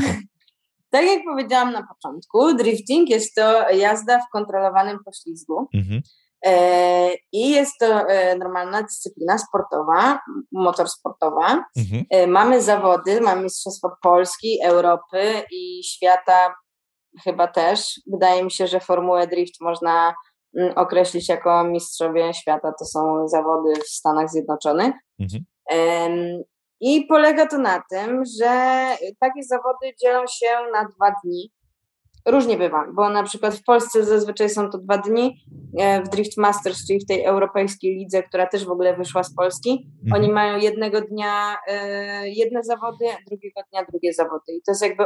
Tak jak powiedziałam na początku, drifting jest to jazda w kontrolowanym poślizgu. Mhm. E, I jest to e, normalna dyscyplina sportowa, motorsportowa. Mhm. E, mamy zawody, mamy Mistrzostwa Polski, Europy i świata chyba też. Wydaje mi się, że Formułę Drift można określić jako mistrzowie świata. To są zawody w Stanach Zjednoczonych. Mhm. I polega to na tym, że takie zawody dzielą się na dwa dni. Różnie bywa, bo na przykład w Polsce zazwyczaj są to dwa dni, e, w Drift Masters, czyli w tej europejskiej lidze, która też w ogóle wyszła z Polski, mhm. oni mają jednego dnia e, jedne zawody, drugiego dnia drugie zawody i to jest jakby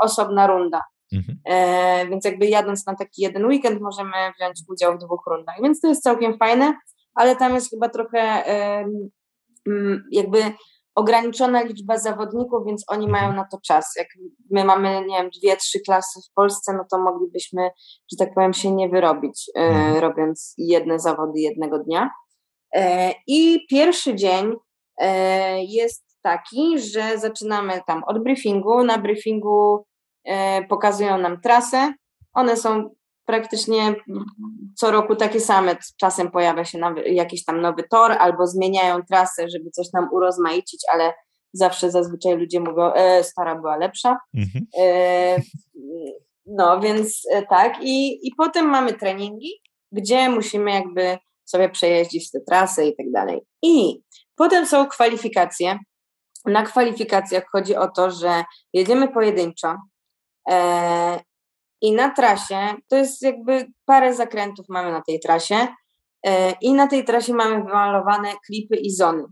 osobna runda. Mhm. E, więc jakby jadąc na taki jeden weekend możemy wziąć udział w dwóch rundach, więc to jest całkiem fajne, ale tam jest chyba trochę jakby ograniczona liczba zawodników, więc oni mają mhm. na to czas. Jak my mamy, nie wiem, dwie, trzy klasy w Polsce, no to moglibyśmy, że tak powiem, się nie wyrobić, mhm. robiąc jedne zawody jednego dnia. E, I pierwszy dzień e, jest taki, że zaczynamy tam od briefingu. Na briefingu pokazują nam trasę. One są praktycznie co roku takie same. Czasem pojawia się jakiś tam nowy tor albo zmieniają trasę, żeby coś nam urozmaicić, ale zawsze zazwyczaj ludzie mówią, e, stara była lepsza. Mhm. E, no więc e, tak. I, I potem mamy treningi, gdzie musimy jakby sobie przejeździć tę trasę i tak dalej. I potem są kwalifikacje. Na kwalifikacjach chodzi o to, że jedziemy pojedynczo. I na trasie, to jest jakby parę zakrętów mamy na tej trasie e, i na tej trasie mamy wymalowane klipy i zony.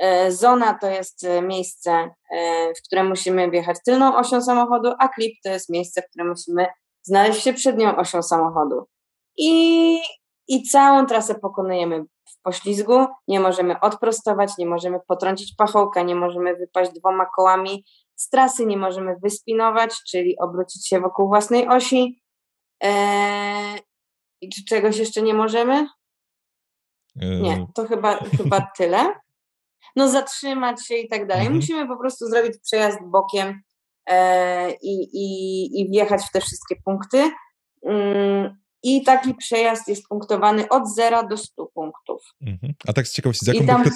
E, zona to jest e, miejsce, w którym musimy wjechać tylną osią samochodu, a klip to jest miejsce, w którym musimy znaleźć się przednią osią samochodu. I, i całą trasę pokonujemy w poślizgu, nie możemy odprostować, nie możemy potrącić pachołka, nie możemy wypaść dwoma kołami z trasy nie możemy wyspinować, czyli obrócić się wokół własnej osi. Eee, I czy czegoś jeszcze nie możemy? Nie, eee. to chyba, chyba tyle. No zatrzymać się i tak dalej. Mhm. Musimy po prostu zrobić przejazd bokiem e, i, i, i wjechać w te wszystkie punkty. Mm, i taki przejazd jest punktowany od 0 do 100 punktów. Mhm. A tak z ciekawości, z jaką, tam... tak,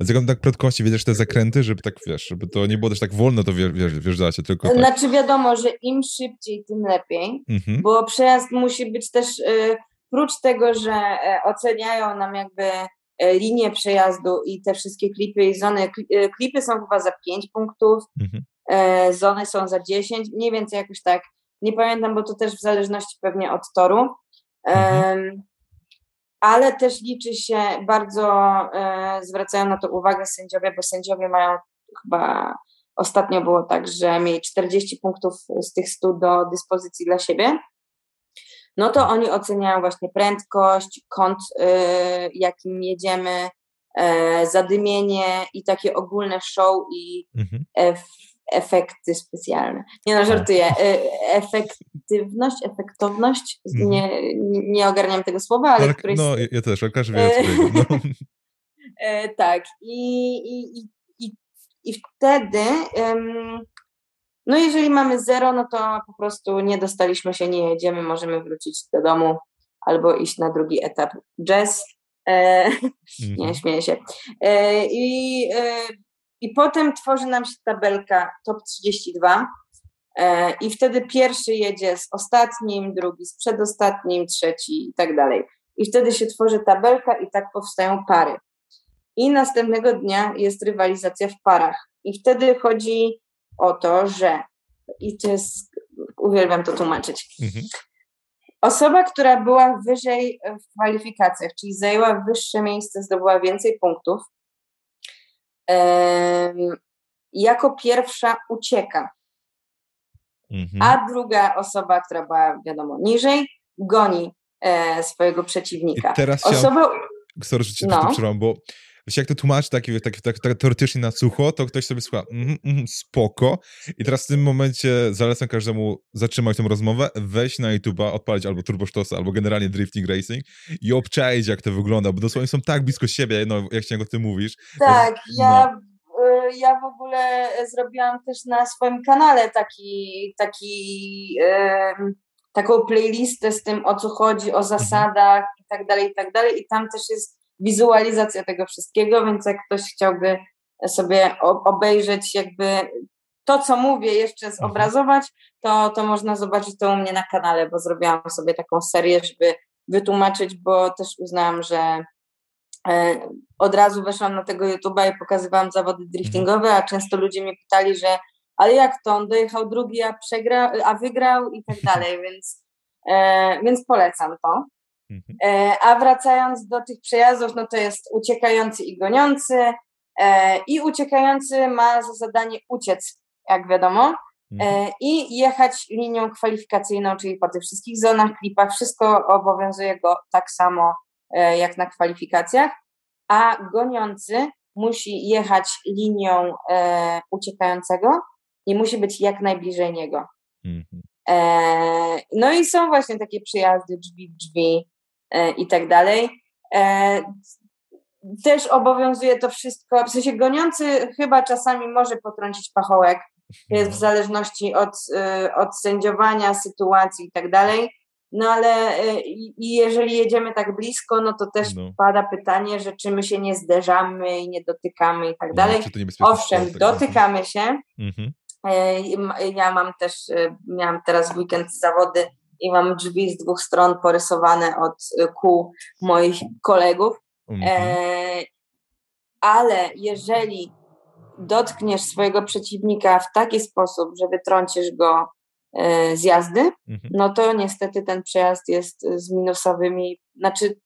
z jaką tak prędkości wiedziesz te zakręty, żeby tak, wiesz, żeby to nie było też tak wolno to wjeżdżacie, tylko tak... Znaczy wiadomo, że im szybciej, tym lepiej, mhm. bo przejazd musi być też, y, prócz tego, że y, oceniają nam jakby y, linię przejazdu i te wszystkie klipy i zony, klipy są chyba za 5 punktów, mhm. zony są za 10, mniej więcej jakoś tak nie pamiętam, bo to też w zależności pewnie od toru. Mhm. ale też liczy się bardzo, e, zwracają na to uwagę sędziowie, bo sędziowie mają chyba ostatnio było tak, że mieli 40 punktów z tych 100 do dyspozycji dla siebie. No to oni oceniają właśnie prędkość, kąt, e, jakim jedziemy, e, zadymienie i takie ogólne show i mhm efekty specjalne. Nie no, żartuję. E, efektywność, efektowność, mhm. nie, nie ogarniam tego słowa, ale, ale któryś... No, ja też, ale każdy wie, co no. E, tak. I, i, i, i wtedy, um, no jeżeli mamy zero, no to po prostu nie dostaliśmy się, nie jedziemy, możemy wrócić do domu albo iść na drugi etap jazz. E, Nie, mhm. śmieję się. E, I e, i potem tworzy nam się tabelka top 32 e, i wtedy pierwszy jedzie z ostatnim, drugi z przedostatnim, trzeci i tak dalej. I wtedy się tworzy tabelka i tak powstają pary. I następnego dnia jest rywalizacja w parach. I wtedy chodzi o to, że i to jest, uwielbiam to tłumaczyć. Mhm. Osoba, która była wyżej w kwalifikacjach, czyli zajęła wyższe miejsce, zdobyła więcej punktów, jako pierwsza ucieka, mhm. a druga osoba, która była wiadomo niżej, goni e, swojego przeciwnika. I teraz Osoba... Sorry, że cię no. bo Wiesz, jak to tłumaczy tak, tak, tak, tak teoretycznie na sucho, to ktoś sobie słucha, mm, mm, spoko. I teraz w tym momencie zalecam każdemu zatrzymać tę rozmowę, wejść na YouTube'a, odpalić albo Turbo Sztosa, albo generalnie Drifting Racing i obczaić, jak to wygląda, bo dosłownie są tak blisko siebie, no, jak się o tym mówisz. Tak, no. ja, y, ja w ogóle zrobiłam też na swoim kanale taki, taki taką playlistę z tym, o co chodzi, o mhm. zasadach i tak dalej, i tak dalej. I tam też jest wizualizacja tego wszystkiego, więc jak ktoś chciałby sobie obejrzeć jakby to, co mówię, jeszcze mhm. zobrazować, to, to można zobaczyć to u mnie na kanale, bo zrobiłam sobie taką serię, żeby wytłumaczyć, bo też uznałam, że e, od razu weszłam na tego YouTube'a i pokazywałam zawody driftingowe, a często ludzie mnie pytali, że ale jak to, on dojechał drugi, a przegrał, a wygrał i tak dalej, więc, e, więc polecam to. Mhm. E, a wracając do tych przejazdów, no to jest uciekający i goniący e, i uciekający ma za zadanie uciec, jak wiadomo, mhm. e, i jechać linią kwalifikacyjną, czyli po tych wszystkich zonach, klipach, wszystko obowiązuje go tak samo jak na kwalifikacjach, a goniący musi jechać linią uciekającego i musi być jak najbliżej niego. Mhm. No i są właśnie takie przyjazdy drzwi w drzwi i tak dalej. E, też obowiązuje to wszystko, w sensie goniący chyba czasami może potrącić pachołek, jest w no. zależności od, e, od sędziowania, sytuacji i tak dalej. No ale e, i jeżeli jedziemy tak blisko, no to też no. pada pytanie, że czy my się nie zderzamy i nie dotykamy i tak no, dalej. Owszem, dotykamy się. Mhm. E, ja mam też, e, miałam teraz w weekend zawody i mam drzwi z dwóch stron porysowane od kół moich kolegów. Mhm. Ale jeżeli dotkniesz swojego przeciwnika w taki sposób, że wytrącisz go E, z jazdy, mhm. no to niestety ten przejazd jest z minusowymi, znaczy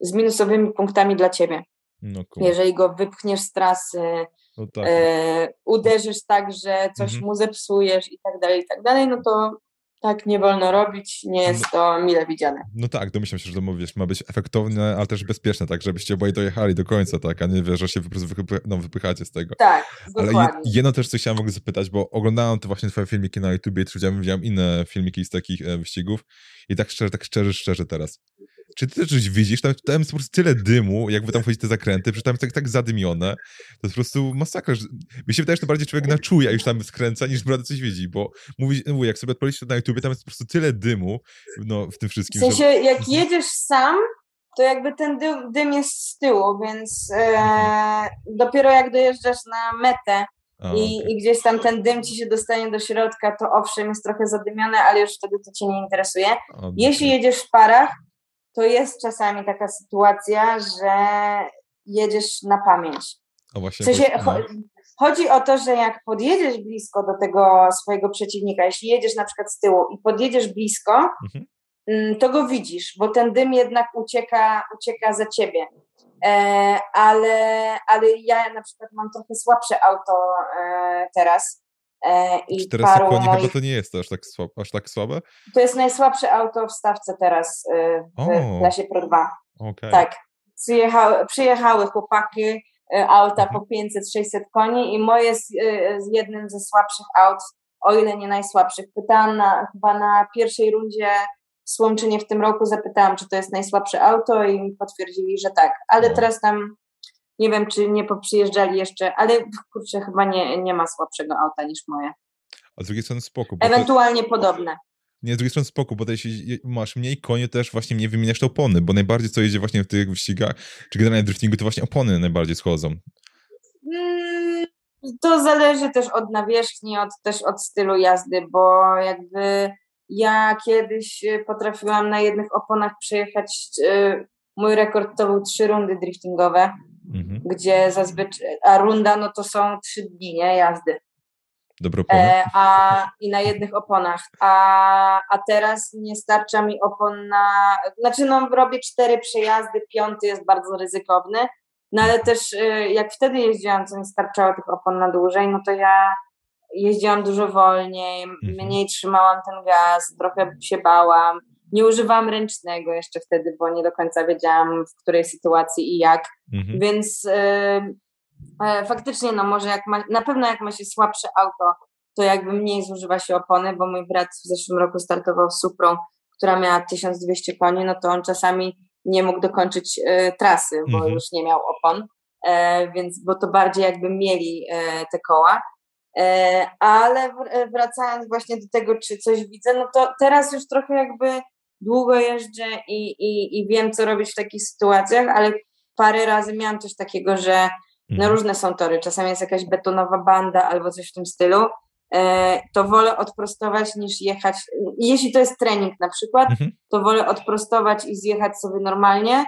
z minusowymi punktami dla ciebie. No cool. Jeżeli go wypchniesz z trasy, no tak. e, uderzysz tak, że coś mhm. mu zepsujesz i tak dalej, i tak dalej, no to tak nie wolno robić, nie jest no, to mile widziane. No tak, domyślam się, że to mówisz, ma być efektowne, ale też bezpieczne, tak, żebyście oboje dojechali do końca, tak, a nie wiesz, że się po prostu wypy no, wypychacie z tego. Tak, dokładnie. Ale jedno też, co chciałem w ogóle zapytać, bo oglądałem to właśnie twoje filmiki na YouTubie i widziałem, widziałem inne filmiki z takich e, wyścigów i tak szczerze, tak szczerze, szczerze teraz. Czy ty też coś widzisz? Tam, tam jest po prostu tyle dymu, jakby tam wchodzić te zakręty, że tam jest tak, tak zadymione. To jest po prostu masakra. Mi się wydaje, że to bardziej człowiek na czuje, już tam skręca, niż naprawdę coś widzi, bo mówi, mówię, jak sobie odpalisz to na YouTube, tam jest po prostu tyle dymu no, w tym wszystkim. W sensie, że... jak jedziesz sam, to jakby ten dym, dym jest z tyłu, więc e, mhm. dopiero jak dojeżdżasz na metę, i, okay. I, gdzieś tam ten dym ci się dostanie do środka, to owszem, jest trochę zadymione, ale już wtedy to cię nie interesuje. Jeśli jedziesz w parach, to jest czasami taka sytuacja, że jedziesz na pamięć. O właśnie, w sensie, no. Chodzi o to, że jak podjedziesz blisko do tego swojego przeciwnika, jeśli jedziesz na przykład z tyłu i podjedziesz blisko, mhm. Mm, to go widzisz, bo ten dym jednak ucieka, ucieka za ciebie. E, ale, ale ja na przykład mam trochę słabsze auto e, teraz I 400 koni moich... chyba to nie jest aż tak, słabe, aż tak słabe? To jest najsłabsze auto w stawce teraz e, w klasie Pro 2. Okay. Tak. Przyjechały, przyjechały chłopaki, e, auta mhm. po 500-600 koni i moje jest jednym ze słabszych aut, o ile nie najsłabszych. Pytałam na, chyba na pierwszej rundzie w Słomczynie w tym roku, zapytałam, czy to jest najsłabsze auto i mi potwierdzili, że tak. Ale teraz tam nie wiem, czy nie poprzyjeżdżali jeszcze, ale kurczę, chyba nie, nie ma słabszego auta niż moje. A z drugiej strony spoko. Ewentualnie to... podobne. Nie, z drugiej strony spoko, bo jeśli masz mniej konie, też właśnie mniej wymieniasz te opony, bo najbardziej co jedzie właśnie w tych wyścigach, czy generalnie w driftingu, to właśnie opony najbardziej schodzą. Mm, to zależy też od nawierzchni, od, też od stylu jazdy, bo jakby ja kiedyś potrafiłam na jednych oponach przejechać, yy, mój rekord to był trzy rundy driftingowe, mhm. gdzie zazwyczaj, a runda no to są trzy dni, nie, jazdy. Dobro e, a, I na jednych oponach. A, a teraz nie starcza mi opon na. Znaczy, no, robię cztery przejazdy, piąty jest bardzo ryzykowny. No ale też y, jak wtedy jeździłam, co mi starczało tych opon na dłużej, no to ja jeździłam dużo wolniej, mhm. mniej trzymałam ten gaz, trochę się bałam. Nie używałam ręcznego jeszcze wtedy, bo nie do końca wiedziałam, w której sytuacji i jak. Mhm. Więc e, faktycznie, no może jak ma, na pewno jak ma się słabsze auto, to jakby mniej zużywa się opony, bo mój brat w zeszłym roku startował z Suprą, która miała 1200 koni, no to on czasami nie mógł dokończyć e, trasy, bo mhm. już nie miał opon, e, więc bo to bardziej jakby mieli e, te koła. E, ale wracając właśnie do tego, czy coś widzę, no to teraz już trochę jakby długo jeżdżę i, i, i wiem, co robić w takich sytuacjach, ale parę razy miałam coś takiego, że no mhm. różne są tory, czasami jest jakaś betonowa banda albo coś w tym stylu, e, to wolę odprostować niż jechać, jeśli to jest trening na przykład, mhm. to wolę odprostować i zjechać sobie normalnie,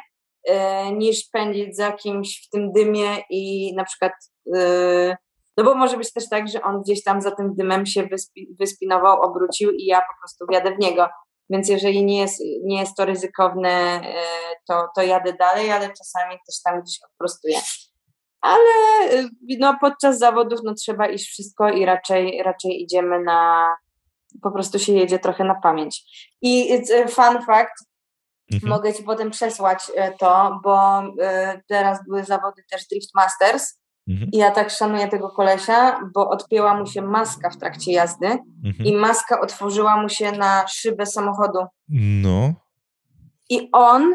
e, niż pędzić za kimś w tym dymie i na przykład e, No bo może być też tak, że on gdzieś tam za tym dymem się wyspi, wyspinował, obrócił i ja po prostu wjadę w niego. Więc jeżeli nie jest, nie jest to ryzykowne, e, to, to jadę dalej, ale czasami też tam gdzieś odprostuję. Ale e, no, podczas zawodów no, trzeba iść wszystko i raczej, raczej idziemy na, po prostu się jedzie trochę na pamięć. I e, fun fact, mhm. mogę Ci potem przesłać to, bo teraz były zawody też Drift Masters Mhm. I ja tak szanuję tego kolesia, bo odpięła mu się maska w trakcie jazdy mhm. i maska otworzyła mu się na szybę samochodu. No. I on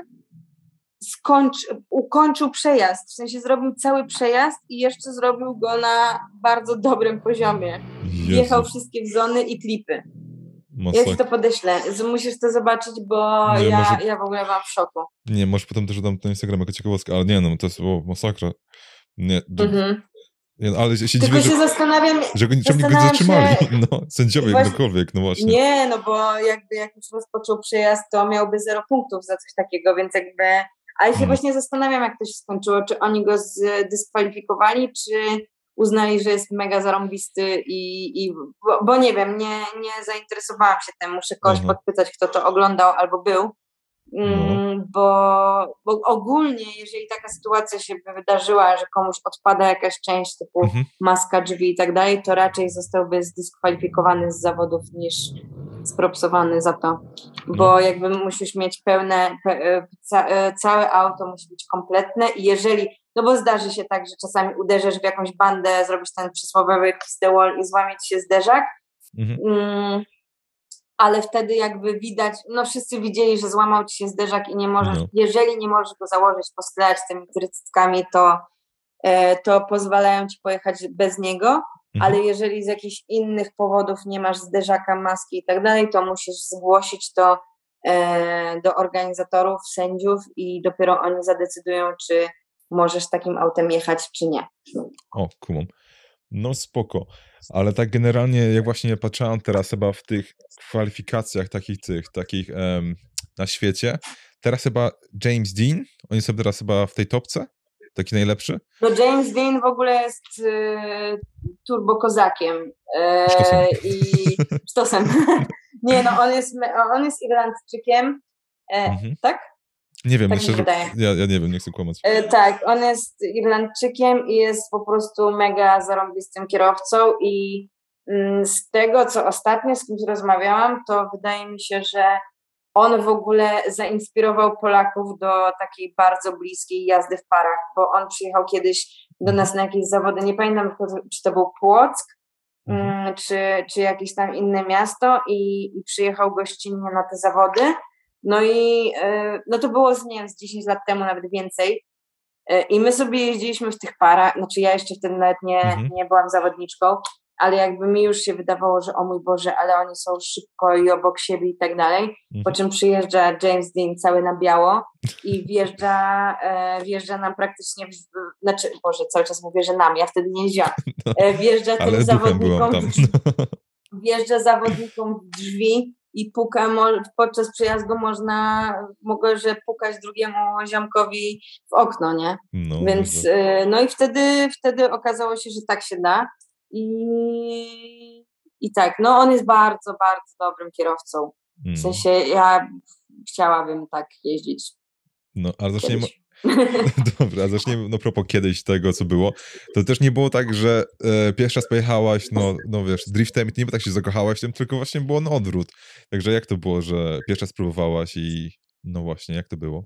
skończy, ukończył przejazd, w sensie zrobił cały przejazd i jeszcze zrobił go na bardzo dobrym poziomie. Jezu. Wjechał wszystkie zony i klipy. Masakra. Ja ci to podeślę. Musisz to zobaczyć, bo nie, ja, może... ja w ogóle mam w szoku. Nie, może potem też dam na Instagram jako ciekawostkę, ale nie, no to jest o, masakra. Nie, mhm. nie ale się Tylko dziwię, się że, zastanawiam, że go niczym nie zatrzymali. Się... No, sędziowie, właśnie, no właśnie. Nie, no bo jakby jak już rozpoczął przejazd, to miałby zero punktów za coś takiego, więc jakby... Ale się hmm. właśnie zastanawiam, jak to się skończyło. Czy oni go zdyskwalifikowali, czy uznali, że jest mega zarąbisty i, i bo, bo, nie wiem, nie, nie zainteresowałam się tym, muszę kogoś mhm. podpytać, kto to oglądał albo był, no. Mm, bo, bo ogólnie, jeżeli taka sytuacja się by wydarzyła, że komuś odpada jakaś część typu mhm. maska drzwi i tak dalej, to raczej zostałby zdyskwalifikowany z zawodów niż spropsowany za to, bo mhm. jakby musisz mieć pełne, pe, e, ca, e, całe auto musi być kompletne i jeżeli, no bo zdarzy się tak, że czasami uderzysz w jakąś bandę, zrobisz ten przysłowiowy kiss the wall i złamie ci się zderzak, mhm. mm, ale wtedy jakby widać, no wszyscy widzieli, że złamał ci się zderzak i nie możesz, no. jeżeli nie możesz go założyć, posklejać tymi trycytkami, to, e, to pozwalają ci pojechać bez niego, mhm. ale jeżeli z jakichś innych powodów nie masz zderzaka, maski i tak dalej, to musisz zgłosić to e, do organizatorów, sędziów i dopiero oni zadecydują, czy możesz takim autem jechać, czy nie. O, kumam. No spoko. Ale tak generalnie, jak właśnie patrzyłam teraz chyba w tych kwalifikacjach takich tych, takich na świecie, teraz chyba James Dean, on jest teraz chyba w tej topce? Taki najlepszy? No James Dean w ogóle jest y, turbokozakiem y, sztosem. i sztosem. nie no, on jest, on jest Irlandczykiem, e, mhm. tak? Nie wiem, tak szczerze, ja, ja nie wiem, nie chcę kłamać. E, tak, on jest Irlandczykiem i jest po prostu mega zarąbistym kierowcą i mm, z tego, co ostatnio z kimś rozmawiałam, to wydaje mi się, że on w ogóle zainspirował Polaków do takiej bardzo bliskiej jazdy w parach, bo on przyjechał kiedyś do mhm. nas na jakieś zawody, nie pamiętam, czy to był Płock, mhm. Mm, czy, czy jakieś tam inne miasto i, i przyjechał gościnnie na te zawody no i e, no to było z, nie wiem, z 10 lat temu, nawet więcej. E, I my sobie jeździliśmy w tych parach, znaczy ja jeszcze wtedy nawet nie, mhm. nie byłam zawodniczką, ale jakby mi już się wydawało, że o mój Boże, ale oni są szybko i obok siebie i tak dalej. Mhm. Po czym przyjeżdża James Dean cały na biało i wjeżdża, e, wjeżdża nam praktycznie, w, znaczy Boże, cały czas mówię, że nam, ja wtedy nie jeździłam. E, wjeżdża tym zawodnikom, wjeżdża zawodnikom w drzwi i puka, podczas przejazdu można, mogę, że pukać drugiemu ziomkowi w okno, nie? No, Więc, y, no i wtedy, wtedy okazało się, że tak się da i, i tak, no on jest bardzo, bardzo dobrym kierowcą. W mm. sensie ja chciałabym tak jeździć. No, ale zacznijmy, Dobra, zaczniemy no propos kiedyś tego, co było. To też nie było tak, że e, pierwszy raz pojechałaś, no, no wiesz, driftem i nie tak się zakochałaś tym, tylko właśnie było na odwrót. Także jak to było, że pierwszy raz spróbowałaś i no właśnie, jak to było?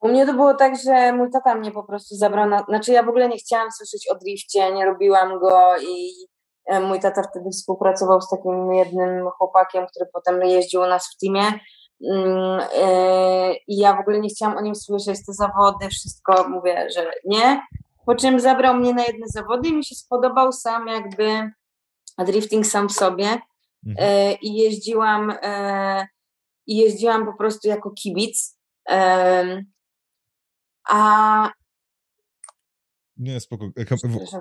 U mnie to było tak, że mój tata mnie po prostu zabrał na... Znaczy ja w ogóle nie chciałam słyszeć o drifcie, nie lubiłam go i e, mój tata wtedy współpracował z takim jednym chłopakiem, który potem jeździł u nas w teamie I ja w ogóle nie chciałam o nim słyszeć, te zawody, wszystko mówię, że nie. Po czym zabrał mnie na jedne zawody i mi się spodobał sam jakby drifting sam w sobie. Mhm. E, I jeździłam, e, i jeździłam po prostu jako kibic. A nie, spoko.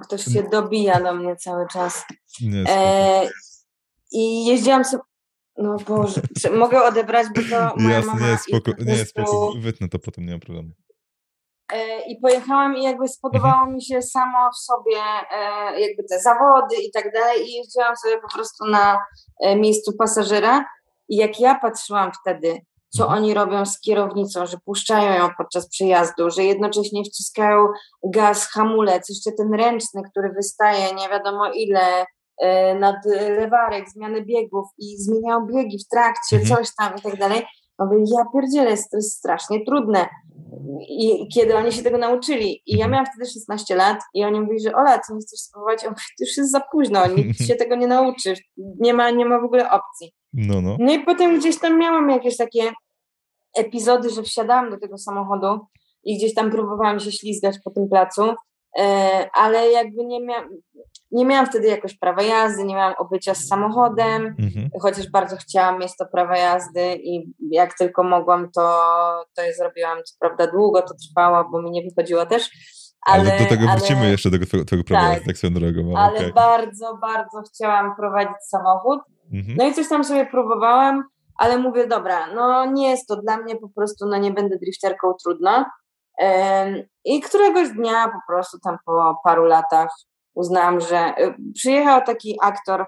Ktoś się dobija do mnie cały czas. Nie, spoko. I jeździłam sobie, no Boże, mogę odebrać, bo to moja Jasne, mama... Nie, spoko, nie, spoko, wytnę to potem, nie ma problemu. e, i pojechałam i jakby spodobało mi się samo w sobie e, jakby te zawody i tak dalej i jeździłam sobie po prostu na e, miejscu pasażera i jak ja patrzyłam wtedy, co mhm. oni robią z kierownicą, że puszczają ją podczas przejazdu, że jednocześnie wciskają gaz, hamulec, jeszcze ten ręczny, który wystaje nie wiadomo ile nad lewarek, zmiany biegów i zmieniają biegi w trakcie, mhm. coś tam i tak dalej. Mówię, ja pierdzielę, to jest strasznie trudne. I kiedy oni się tego nauczyli. I ja mhm. miałam wtedy 16 lat i oni mówili, że Ola, co nie chcesz spróbować? Ja mówię, to już jest za późno, nikt się tego nie nauczy. Nie ma, nie ma w ogóle opcji. No, no. no i potem gdzieś tam miałam jakieś takie epizody, że wsiadałam do tego samochodu i gdzieś tam próbowałam się ślizgać po tym placu, e, ale jakby nie miałam, nie miałam wtedy jakoś prawa jazdy, nie miałam obycia z samochodem, mhm. chociaż bardzo chciałam mieć to prawo jazdy i jak tylko mogłam, to, to je zrobiłam. Co prawda długo to trwało, bo mi nie wychodziło też. Ale, ale do tego ale, wrócimy jeszcze, do twojego, twojego prawa tak, jazdy, tak swoją drogą. Ale okay. bardzo, bardzo chciałam prowadzić samochód. Mhm. No i coś tam sobie próbowałam, ale mówię, dobra, no nie jest to dla mnie po prostu, no nie będę drifterką, trudno. I któregoś dnia po prostu tam po paru latach uznałam, że y, przyjechał taki aktor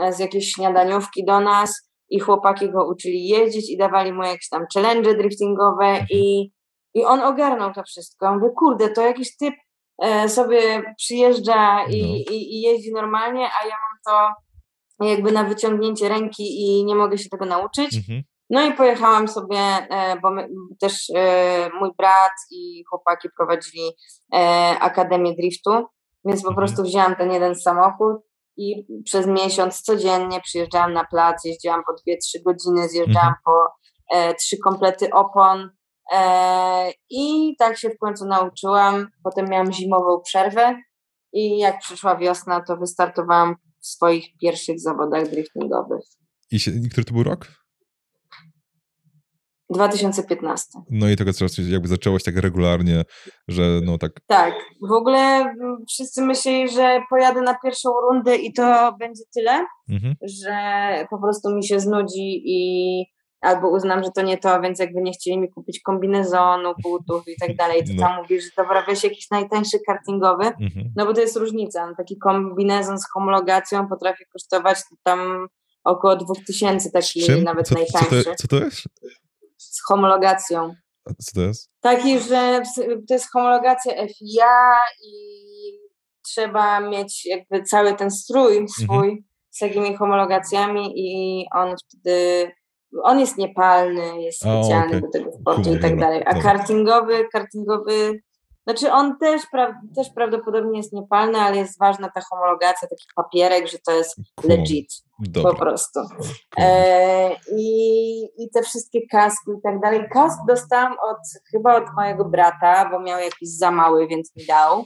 e, z jakiejś śniadaniówki do nas i chłopaki go uczyli jeździć i dawali mu jakieś tam challenge driftingowe i, i on ogarnął to wszystko. Mówię, kurde, to jakiś typ e, sobie przyjeżdża i, no. i, i jeździ normalnie, a ja mam to jakby na wyciągnięcie ręki i nie mogę się tego nauczyć. Mhm. No i pojechałam sobie, e, bo my, też mój brat i chłopaki prowadzili Akademię Driftu więc po mhm. prostu wzięłam ten jeden samochód i przez miesiąc codziennie przyjeżdżałam na plac, jeździłam po 2-3 godziny, zjeżdżałam mhm. po e, trzy komplety opon e, i tak się w końcu nauczyłam. Potem miałam zimową przerwę i jak przyszła wiosna, to wystartowałam w swoich pierwszych zawodach driftingowych. I, się, i który to był rok? 2015. No i tego jakby zaczęłaś tak regularnie, że no tak. Tak, w ogóle wszyscy myśleli, że pojadę na pierwszą rundę i to będzie tyle, mhm. że po prostu mi się znudzi i albo uznam, że to nie to, więc jakby nie chcieli mi kupić kombinezonu, butów i tak dalej, to no. tam mówisz, że dobra, weź jakiś najtańszy kartingowy, mhm. no bo to jest różnica, no, taki kombinezon z homologacją potrafi kosztować tam około 2000, taki nawet co, najtańszy. Co to, co to jest? Z homologacją. Co to jest? Taki, że to jest homologacja FIA i trzeba mieć jakby cały ten strój mhm. swój mhm. z takimi homologacjami i on wtedy on jest niepalny, jest specjalny okay. do tego sportu i tak dalej. A kartingowy, kartingowy znaczy on też, pra też prawdopodobnie jest niepalny, ale jest ważna ta homologacja, taki papierek, że to jest legit Dobra. po prostu. E, i, I te wszystkie kaski i tak dalej. Kask dostałam od, chyba od mojego brata, bo miał jakiś za mały, więc mi dał.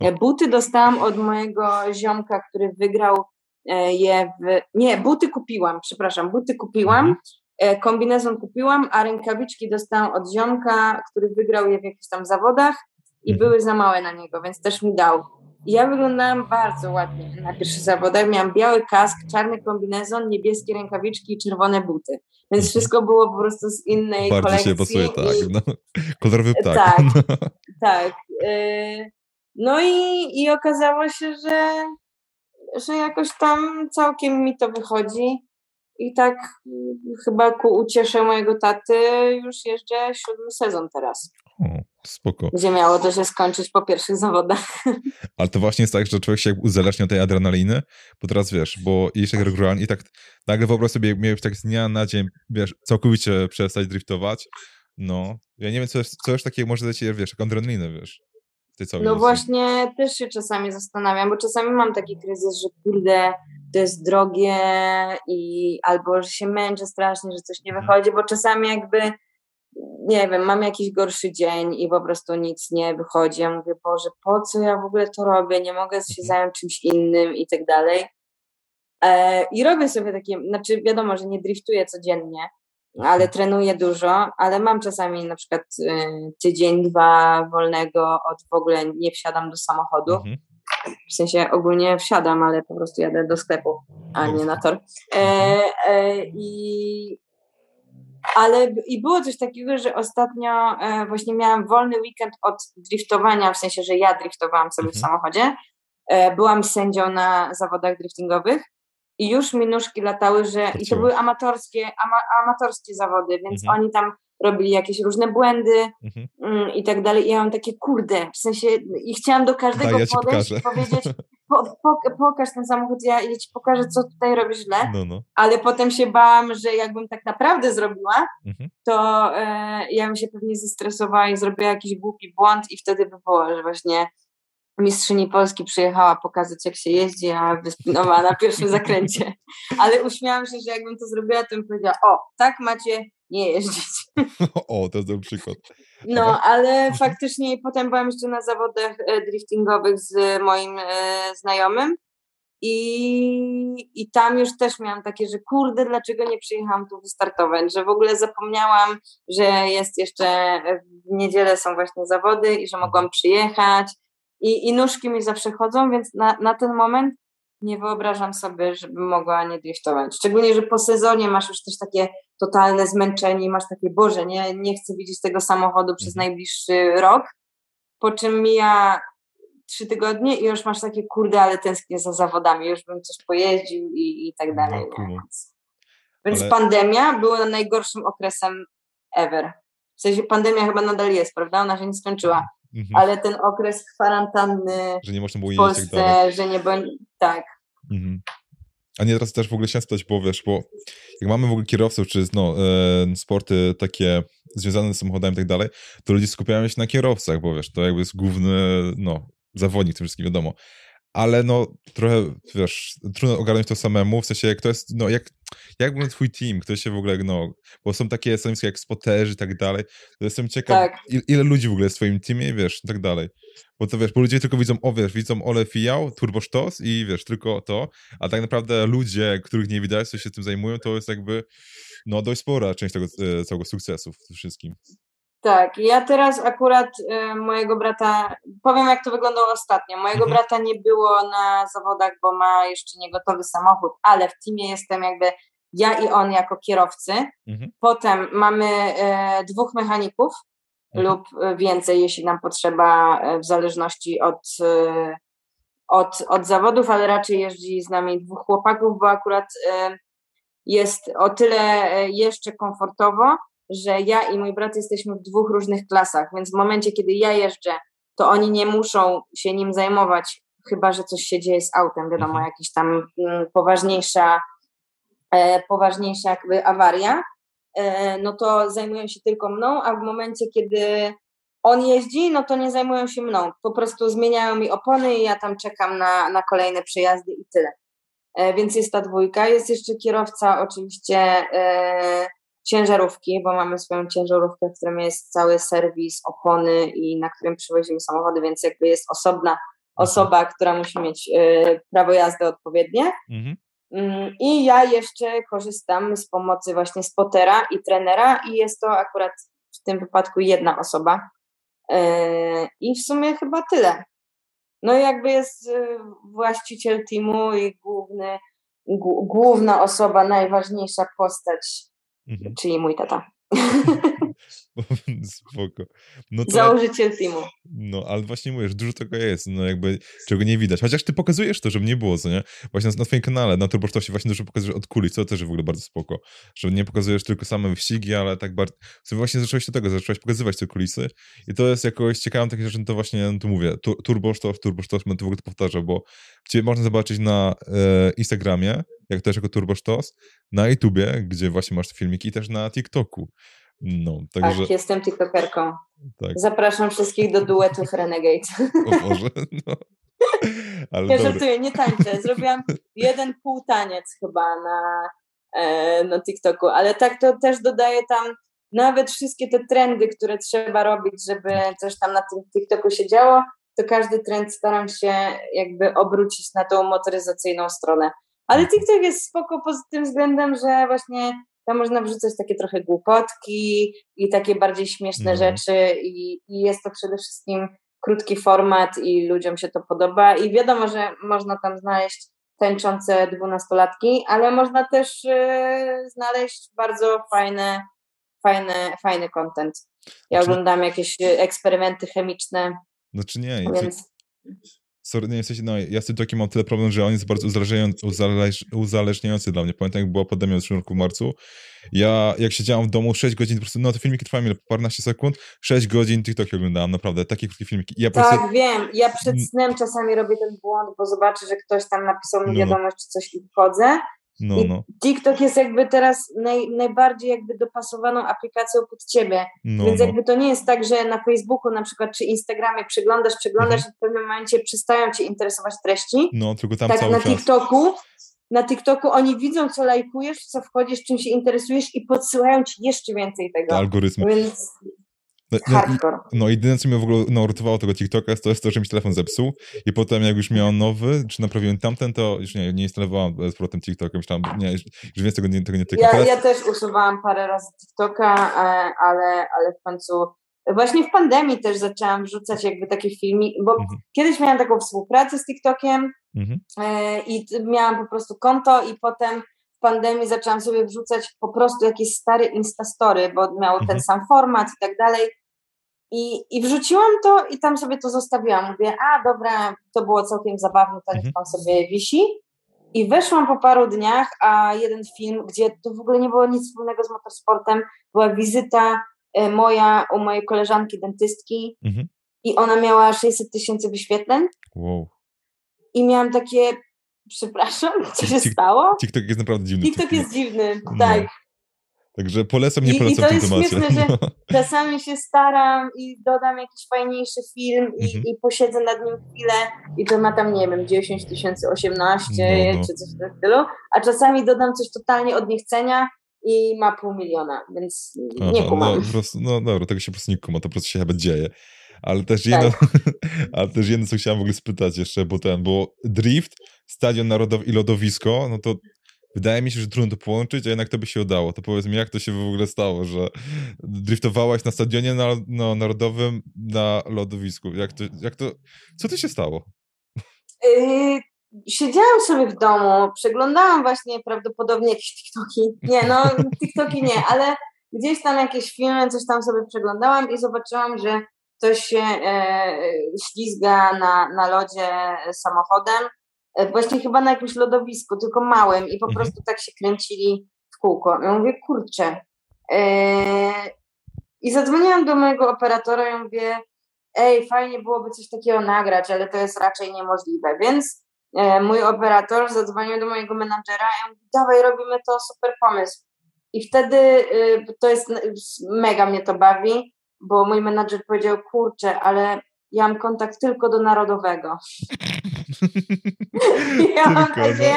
E, buty dostałam od mojego ziomka, który wygrał e, je w... Nie, buty kupiłam, przepraszam, buty kupiłam, mhm. e, kombinezon kupiłam, a rękawiczki dostałam od ziomka, który wygrał je w jakichś tam zawodach i mhm. były za małe na niego, więc też mi dał. I ja wyglądałam bardzo ładnie na pierwszych zawodach. Miałam biały kask, czarny kombinezon, niebieskie rękawiczki i czerwone buty. Więc mhm. wszystko było po prostu z innej Bardzo kolekcji. Bardzo się pasuje, tak. No. Kolorowy ptak. Tak, tak. Y, no i, i okazało się, że, że jakoś tam całkiem mi to wychodzi. I tak chyba ku uciesze mojego taty już jeżdżę siódmy sezon teraz. O, spoko. Gdzie miało to się skończyć po pierwszych zawodach. Ale to właśnie jest tak, że człowiek się uzależnia od tej adrenaliny, bo teraz wiesz, bo jeśli tak regularnie i tak nagle wyobraź sobie, miałeś tak z dnia na dzień, wiesz, całkowicie przestać driftować, no, ja nie wiem, co, co już takiego może dać wiesz, taką adrenalinę, wiesz. No właśnie, też się czasami zastanawiam, bo czasami mam taki kryzys, że kurde, to jest drogie i albo, że się męczę strasznie, że coś nie mhm. wychodzi, bo czasami jakby nie wiem, mam jakiś gorszy dzień i po prostu nic nie wychodzi. Ja mówię, Boże, po co ja w ogóle to robię? Nie mogę się mhm. zająć czymś innym i tak dalej. E, I robię sobie takie, znaczy wiadomo, że nie driftuję codziennie, ale mhm. trenuję dużo, ale mam czasami na przykład y, tydzień, dwa wolnego od w ogóle nie wsiadam do samochodu. Mhm. W sensie ogólnie wsiadam, ale po prostu jadę do sklepu, a nie na tor. E, e, I Ale i było coś takiego, że ostatnio e, właśnie miałam wolny weekend od driftowania, w sensie, że ja driftowałam sobie mhm. w samochodzie. E, byłam sędzią na zawodach driftingowych i już mi nóżki latały, że i to były amatorskie, ama, amatorskie zawody, więc mhm. oni tam robili jakieś różne błędy mhm. mm, i tak dalej. I ja mam takie, kurde, w sensie i chciałam do każdego ja podejść i powiedzieć, po, po, pokaż ten samochód, ja, ja ci pokażę, co tutaj robisz źle, no, no. ale potem się bałam, że jakbym tak naprawdę zrobiła, mhm. to e, ja bym się pewnie zestresowała i zrobiła jakiś głupi błąd i wtedy by było, że właśnie mistrzyni Polski przyjechała pokazać, jak się jeździ, a wyspinowała na pierwszym zakręcie. Ale uśmiałam się, że jakbym to zrobiła, to bym powiedziała, o, tak macie nie jeździć. O, to jest dobry przykład. No, ale faktycznie potem byłam jeszcze na zawodach e, driftingowych z moim e, znajomym i, i tam już też miałam takie, że kurde, dlaczego nie przyjechałam tu wystartować, że w ogóle zapomniałam, że jest jeszcze w niedzielę są właśnie zawody i że mogłam przyjechać i, i nóżki mi zawsze chodzą, więc na, na ten moment nie wyobrażam sobie, żebym mogła nie driftować. Szczególnie, że po sezonie masz już też takie totalne zmęczenie i masz takie, Boże, nie, nie chcę widzieć tego samochodu przez mhm. najbliższy rok, po czym mija trzy tygodnie i już masz takie, kurde, ale tęsknię za zawodami, już bym coś pojeździł i, i tak dalej. No, więc, więc ale... pandemia była najgorszym okresem ever. W sensie pandemia chyba nadal jest, prawda? Ona się nie skończyła. Mhm. Ale ten okres kwarantanny że nie można było w tak Polsce, tak że nie będzie, tak. Mhm. A nie teraz też w ogóle chciałem spytać, bo wiesz, bo jak mamy w ogóle kierowców, czy no, e, sporty takie związane z samochodami i tak dalej, to ludzie skupiają się na kierowcach, bo wiesz, to jakby jest główny, no, zawodnik tym wszystkim, wiadomo ale no trochę, wiesz, trudno ogarnąć to samemu, w sensie jak to jest, no jak, jak był twój team, kto się w ogóle, no, bo są takie stanowiska jak spoterzy i tak dalej, to jestem ciekaw, tak. ile, ile ludzi w ogóle jest w twoim teamie, wiesz, i tak dalej. Bo to wiesz, bo ludzie tylko widzą, o wiesz, widzą Ole Fijał, Turbo Sztos i wiesz, tylko to, a tak naprawdę ludzie, których nie widać, co się tym zajmują, to jest jakby, no dość spora część tego e, całego sukcesu w tym wszystkim. Tak, ja teraz akurat y, mojego brata, powiem jak to wyglądało ostatnio. Mojego mhm. brata nie było na zawodach, bo ma jeszcze niegotowy samochód, ale w teamie jestem jakby ja i on jako kierowcy. Mhm. Potem mamy y, dwóch mechaników mhm. lub więcej, jeśli nam potrzeba, e, w zależności od, y, od, od zawodów, ale raczej jeździ z nami dwóch chłopaków, bo akurat jest o tyle jeszcze komfortowo, że ja i mój brat jesteśmy w dwóch różnych klasach, więc w momencie, kiedy ja jeżdżę, to oni nie muszą się nim zajmować, chyba że coś się dzieje z autem, wiadomo, mhm. jakaś tam mm, poważniejsza, e, poważniejsza jakby awaria, e, no to zajmują się tylko mną, a w momencie, kiedy on jeździ, no to nie zajmują się mną. Po prostu zmieniają mi opony i ja tam czekam na, na kolejne przejazdy i tyle. E, więc jest ta dwójka. Jest jeszcze kierowca oczywiście e, ciężarówki, bo mamy swoją ciężarówkę, w którym jest cały serwis, opony i na którym przywozimy samochody, więc jakby jest osobna mhm. osoba, która musi mieć y, prawo jazdy odpowiednie. Mhm. Mm, I ja jeszcze korzystam z pomocy właśnie spotera i trenera i jest to akurat w tym wypadku jedna osoba. Y, I w sumie chyba tyle. No i jakby jest y, właściciel teamu i główny, główna osoba, najważniejsza postać Mhm. Czyli mój tata. Spoko. No to, Założyciel teamu. No, ale właśnie mówisz, dużo tego jest, no jakby, czego nie widać. Chociaż ty pokazujesz to, żeby nie było, co nie? Właśnie na, na twoim kanale, na Turbosztosie właśnie dużo pokazujesz od kulis, co też w ogóle bardzo spoko. Że nie pokazujesz tylko same wyścigi, ale tak bardzo... Właśnie zacząłeś do tego, zacząłeś pokazywać te kulisy i to jest jakoś ciekawe takie rzeczy, no to właśnie, no tu mówię, tu, Turbosztos, Turbosztos, będę w ogóle to powtarzał, bo ciebie można zobaczyć na e, Instagramie, jak też jako Turbosztos, na YouTubie, gdzie właśnie masz te filmiki i też na TikToku. No, także... Tak, jestem TikTokerką. Tak. Zapraszam wszystkich do duetów Renegade. O Boże, no. Ale ja dobry. żartuję, nie tańczę. Zrobiłam jeden pół taniec chyba na, e, na TikToku, ale tak to też dodaję tam nawet wszystkie te trendy, które trzeba robić, żeby coś tam na tym TikToku się działo, to każdy trend staram się jakby obrócić na tą motoryzacyjną stronę. Ale mhm. TikTok jest spoko pod tym względem, że właśnie tam można wrzucać takie trochę głupotki i takie bardziej śmieszne no. rzeczy i, i jest to przede wszystkim krótki format i ludziom się to podoba i wiadomo, że można tam znaleźć tańczące dwunastolatki, ale można też yy, znaleźć bardzo fajne fajny, fajny content. Ja znaczy... oglądam jakieś eksperymenty chemiczne. Znaczy nie, więc... Sorry, nie, w sensie, no, ja z tym takim mam tyle problem, że on jest bardzo uzależniający, uzależ, uzależniający dla mnie. Pamiętam, jak była pandemia w roku w marcu, ja jak siedziałam w domu 6 godzin, po prostu, no te filmiki trwają ile, paręnaście sekund, 6 godzin TikToki oglądałam, naprawdę, takie krótkie filmiki. Ja tak, prostu... wiem, ja przed snem czasami robię ten błąd, bo zobaczę, że ktoś tam napisał mi no, no. wiadomość, czy coś i wchodzę no, no. TikTok jest jakby teraz naj, najbardziej jakby dopasowaną aplikacją pod ciebie. No, Więc no. jakby to nie jest tak, że na Facebooku na przykład czy Instagramie przeglądasz, przeglądasz mhm. i w pewnym momencie przestają cię interesować treści. No, tylko tam tak cały na czas. TikToku na TikToku oni widzą, co lajkujesz, co wchodzisz, czym się interesujesz i podsyłają ci jeszcze więcej tego. Algorytmy. Więc no, no, no jedyne, co mnie w ogóle no, uratowało tego TikToka, to jest to, że mi się telefon zepsuł i potem jak już miałem nowy, czy naprawiłem tamten, to już nie, nie instalowałam z powrotem TikToka, myślałam, nie, że więcej tego nie, tego nie tyka. Ja, Teraz... ja też usuwałam parę razy TikToka, e, ale, ale w końcu Właśnie w pandemii też zaczęłam wrzucać jakby takie filmy, bo mhm. kiedyś miałam taką współpracę z TikTokiem mhm. E, i miałam po prostu konto i potem w pandemii zaczęłam sobie wrzucać po prostu jakieś stare Instastory, bo miało mhm. ten sam format i tak dalej. I, I wrzuciłam to i tam sobie to zostawiłam. Mówię, a dobra, to było całkiem zabawne, to niech mhm. tam sobie wisi. I weszłam po paru dniach, a jeden film, gdzie to w ogóle nie było nic wspólnego z motorsportem, była wizyta e, moja u mojej koleżanki dentystki mhm. i ona miała 600 tysięcy wyświetleń. Wow. I miałam takie, przepraszam, co się stało? TikTok jest naprawdę dziwny. TikTok jest dziwny, no. tak. Także polecam, nie polecam I, i to jest śmieszne, że no. czasami się staram i dodam jakiś fajniejszy film i, mhm. i posiedzę nad nim chwilę i to ma tam, nie wiem, 10 tysięcy, 18 no, no. czy coś w tym stylu, a czasami dodam coś totalnie od niechcenia i ma pół miliona, więc Aha, nie kumam. No, po prostu, no dobra, tego się po prostu nie kuma, to po prostu się chyba dzieje. Ale też jedno, tak. ale też jedno, co chciałem w ogóle spytać jeszcze, bo ten, bo Drift, Stadion Narodowy i Lodowisko, no to Wydaje mi się, że trudno to połączyć, a jednak to by się udało. To powiedz mi, jak to się w ogóle stało, że driftowałaś na stadionie na, no, narodowym na lodowisku. Jak to, jak to, co to się stało? Yy, siedziałam sobie w domu, przeglądałam właśnie prawdopodobnie jakieś TikToki. Nie, no TikToki nie, ale gdzieś tam jakieś filmy, coś tam sobie przeglądałam i zobaczyłam, że ktoś się e, ślizga na, na lodzie samochodem właśnie chyba na jakimś lodowisku, tylko małym i po mhm. prostu tak się kręcili w kółko. Ja mówię, kurczę. Eee... I zadzwoniłam do mojego operatora i mówię, ej, fajnie byłoby coś takiego nagrać, ale to jest raczej niemożliwe, więc e, mój operator zadzwonił do mojego menadżera i mówi, dawaj, robimy to, super pomysł. I wtedy e, to jest, mega mnie to bawi, bo mój menadżer powiedział, kurczę, ale ja mam kontakt tylko do narodowego. ja mam takie,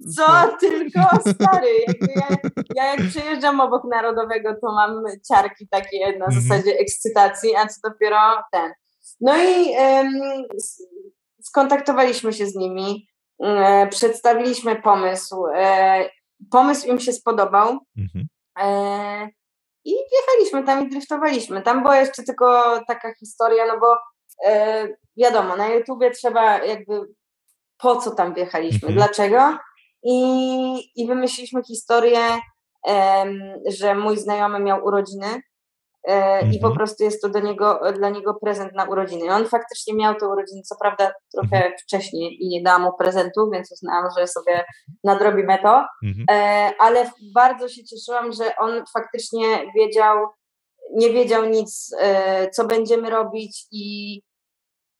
no. co tylko stary. Ja, ja, jak przejeżdżam obok narodowego, to mam ciarki takie na mhm. zasadzie ekscytacji, a co dopiero ten. No i um, skontaktowaliśmy się z nimi, e, przedstawiliśmy pomysł. E, pomysł im się spodobał. Mhm. E, I wjechaliśmy tam i driftowaliśmy. Tam była jeszcze tylko taka historia, no bo e, wiadomo, na YouTubie trzeba jakby po co tam wjechaliśmy, mhm. dlaczego. I, I wymyśliliśmy historię, że mój znajomy miał urodziny mhm. i po mhm. prostu jest to do niego, dla niego prezent na urodziny. I on faktycznie miał te urodziny, co prawda trochę mhm. wcześniej i nie dałam mu prezentu, więc uznałam, że sobie nadrobimy to, mhm. e, ale bardzo się cieszyłam, że on faktycznie wiedział, nie wiedział nic, e, co będziemy robić i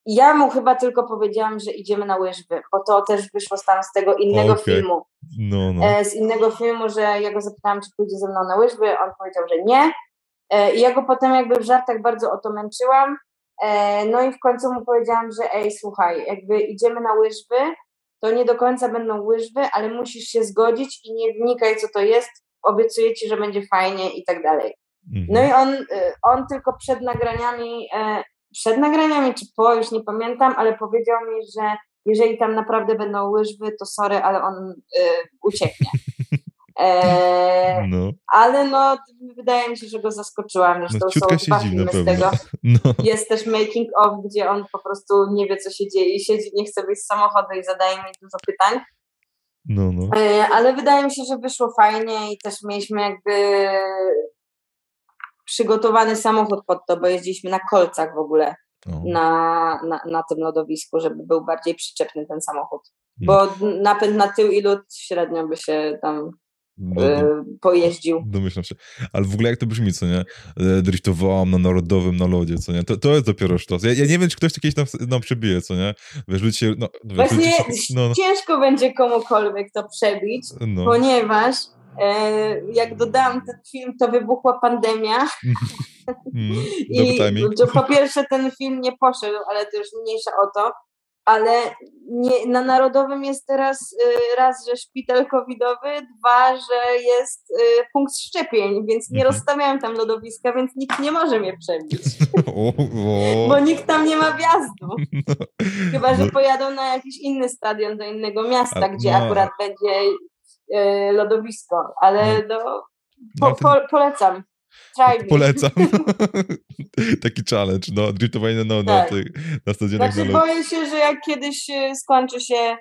ja mu chyba tylko powiedziałam, że idziemy na łyżwy, bo to też wyszło tam z tego innego okay. filmu. No, no. E, z innego filmu, że ja go zapytałam, czy pójdzie ze mną na łyżwy, on powiedział, że nie. E, I ja go potem jakby w żartach bardzo o to męczyłam. No i w końcu mu powiedziałam, że ej, słuchaj, jakby idziemy na łyżwy, to nie do końca będą łyżwy, ale musisz się zgodzić i nie wnikaj, co to jest. Obiecuję ci, że będzie fajnie i tak dalej. Mhm. No i on, on tylko przed nagraniami przed nagraniami czy po, już nie pamiętam, ale powiedział mi, że jeżeli tam naprawdę będą łyżwy, to sorry, ale on y, ucieknie. E, no. Ale no, wydaje mi się, że go zaskoczyłam. Zresztą no, są dwa filmy z tego. No. Jest też making of, gdzie on po prostu nie wie, co się dzieje. Siedzi, nie chce wyjść z samochodu i zadaje mi dużo pytań. No, no. E, ale wydaje mi się, że wyszło fajnie i też mieliśmy jakby przygotowany samochód pod to, bo jeździliśmy na kolcach w ogóle na, na, na tym lodowisku, żeby był bardziej przyczepny ten samochód. Bo hmm. napęd na tył i lód średnio by się tam no, e, pojeździł. Domyślam się. Ale w ogóle jak to brzmi, co nie? E, driftowałam na narodowym na lodzie, co nie? To, to jest dopiero sztos. Ja, ja nie wiem, czy ktoś kiedyś nam, nam przebije, co nie? Wiesz, ludzie no, Właśnie no, no. ciężko będzie komukolwiek to przebić, no. ponieważ jak dodałam ten film, to wybuchła pandemia. Mm, I po pierwsze ten film nie poszedł, ale to już mniejsza o to ale nie, na Narodowym jest teraz y, raz, że szpital covidowy, dwa, że jest y, punkt szczepień, więc nie mhm. rozstawiałem tam lodowiska, więc nikt nie może mnie przebić. O, o. Bo nikt tam nie ma wjazdu. Chyba, że no. pojadą na jakiś inny stadion do innego miasta, gdzie no. akurat będzie lodowisko, ale no, no po, po, polecam. Polecam. Taki challenge, no, driftowanie no, tak. na, na stadionach. Znaczy, na boję się, że jak kiedyś e, skończy się e,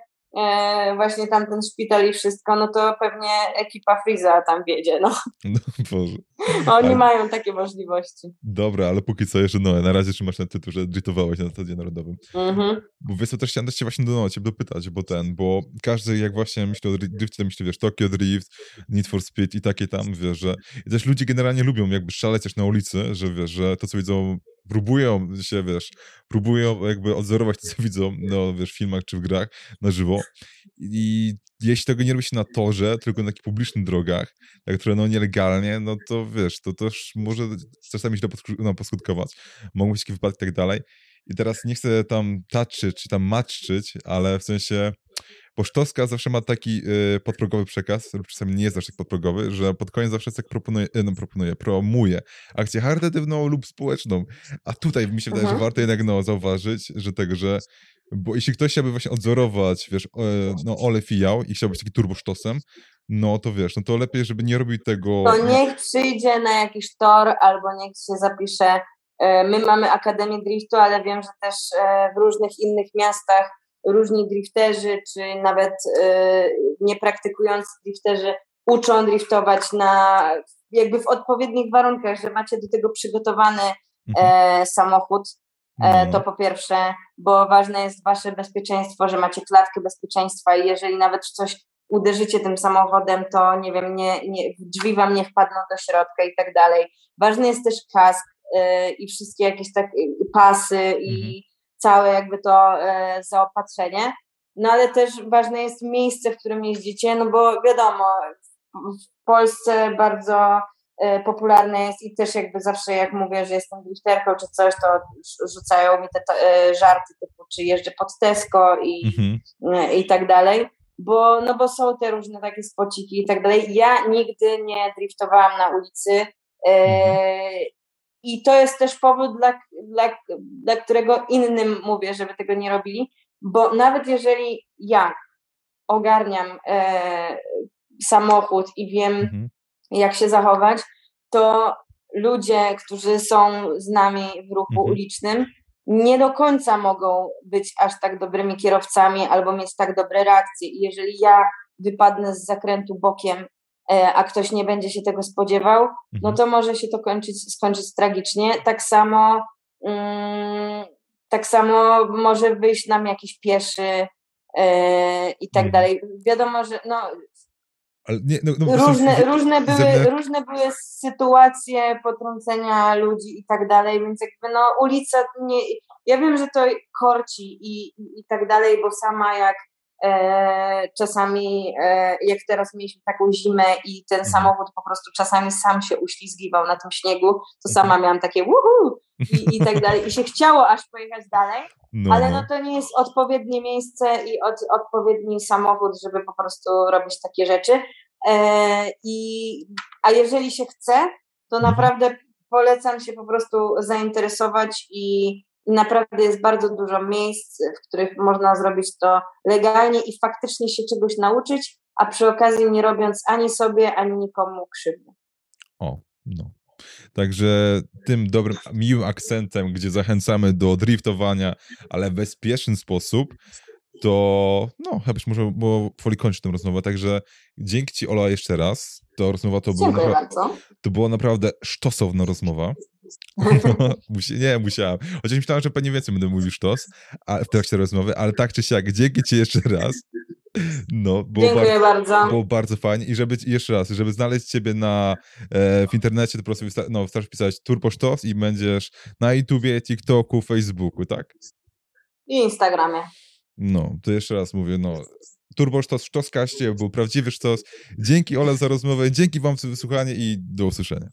właśnie tam ten szpital i wszystko, no to pewnie ekipa Freeza tam wiedzie, no. No Boże. Oni ale... mają takie możliwości. Dobra, ale póki co jeszcze, no, na razie trzymasz ten tytuł, że driftowałeś na Stadionie Narodowym. Mhm. Bo wiesz co, też chciałem się właśnie do, no, ciebie dopytać, bo ten, bo każdy jak właśnie myśli o drifcie, to myśli, wiesz, Tokyo Drift, Need for Speed i takie tam, wiesz, że i też ludzie generalnie lubią jakby szaleć też na ulicy, że wiesz, że to co widzą próbują się, wiesz, próbują jakby odzorować to, co widzą, no, wiesz, w filmach czy w grach na żywo. I jeśli tego nie robi się na torze, tylko na takich publicznych drogach, tak, które no nielegalnie, no to wiesz, to też może czasami źle no, poskutkować. Mogą być takie wypadki i tak dalej. I teraz nie chcę tam taczyć, czy tam matczyć, ale w sensie Pocztowska zawsze ma taki y, podprogowy przekaz, lub czasami nie jest zawsze tak podprogowy, że pod koniec zawsze tak proponuje, y, no, proponuje, promuje akcję charytatywną lub społeczną. A tutaj mi się wydaje, że mhm. warto jednak no, zauważyć, że tego, że bo jeśli ktoś chciałby właśnie odzorować, wiesz, no Ole Fijał i chciałby być taki turbosztosem, no to wiesz, no to lepiej, żeby nie robił tego... To niech przyjdzie na jakiś tor albo niech się zapisze. E, my mamy Akademię Driftu, ale wiem, że też e, w różnych innych miastach różni drifterzy, czy nawet e, niepraktykujący drifterzy uczą driftować na jakby w odpowiednich warunkach, że macie do tego przygotowany mhm. samochód E, no. To po pierwsze, bo ważne jest wasze bezpieczeństwo, że macie klatkę bezpieczeństwa i jeżeli nawet coś uderzycie tym samochodem, to nie wiem, nie, nie, drzwi wam nie wpadną do środka i tak dalej. Ważny jest też kask yy, i wszystkie jakieś tak pasy mhm. i całe jakby to yy, zaopatrzenie. No ale też ważne jest miejsce, w którym jeździcie, no bo wiadomo, w Polsce bardzo E, popularne jest i też jakby zawsze jak mówię, że jestem drifterką czy coś, to rzucają mi te e, żarty typu, czy jeżdżę pod Tesco i, mhm. E, i tak dalej, bo, no bo są te różne takie spociki i tak dalej. Ja nigdy nie driftowałam na ulicy mhm. I to jest też powód, dla, dla, dla którego innym mówię, żeby tego nie robili, bo nawet jeżeli ja ogarniam e, samochód i wiem, mhm jak się zachować, to ludzie, którzy są z nami w ruchu mhm. ulicznym, nie do końca mogą być aż tak dobrymi kierowcami albo mieć tak dobre reakcje. I jeżeli ja wypadnę z zakrętu bokiem, a ktoś nie będzie się tego spodziewał, no mhm. to może się to kończyć, skończyć tragicznie. Tak samo, mm, tak samo może wyjść nam jakiś pieszy e, i tak mhm. dalej. Wiadomo, że no, nie, no, no, różne, różne, były, różne były sytuacje potrącenia ludzi i tak dalej, więc jakby no ulica, nie, ja wiem, że to korci i, i, i tak dalej, bo sama jak e, czasami, e, jak teraz mieliśmy taką zimę i ten mhm. samochód po prostu czasami sam się uślizgiwał na tym śniegu, to sama mhm. miałam takie wuhu i, i tak dalej i się chciało aż pojechać dalej, no. ale no. no to nie jest odpowiednie miejsce i od, odpowiedni samochód, żeby po prostu robić takie rzeczy. E, i, a jeżeli się chce, to mhm. naprawdę polecam się po prostu zainteresować i i naprawdę jest bardzo dużo miejsc, w których można zrobić to legalnie i faktycznie się czegoś nauczyć, a przy okazji nie robiąc ani sobie, ani nikomu krzywdy. O, no. Także tym dobrym, miłym akcentem, gdzie zachęcamy do driftowania, ale w bezpieczny sposób, to no, chyba już może było powoli kończyć tę rozmowę. Także dzięki Ci, Ola, jeszcze raz. to rozmowa to była, Dziękuję bardzo. to była naprawdę sztosowna rozmowa. Nie, musiałam. Chociaż myślałem, że pewnie więcej będę mówił sztos a, w trakcie rozmowy, ale tak czy siak, dzięki ci jeszcze raz. No, było Dziękuję bardzo, bardzo. było bardzo fajnie i żeby, jeszcze raz, żeby znaleźć ciebie na, e, w internecie, to po prostu no, wystarczy pisać Turbo Sztos i będziesz na YouTubie, TikToku, Facebooku, tak? I Instagramie. No, to jeszcze raz mówię, no, Turbo Sztos w Sztoskaście, był prawdziwy sztos. Dzięki Ole za rozmowę, dzięki wam za wysłuchanie i do usłyszenia.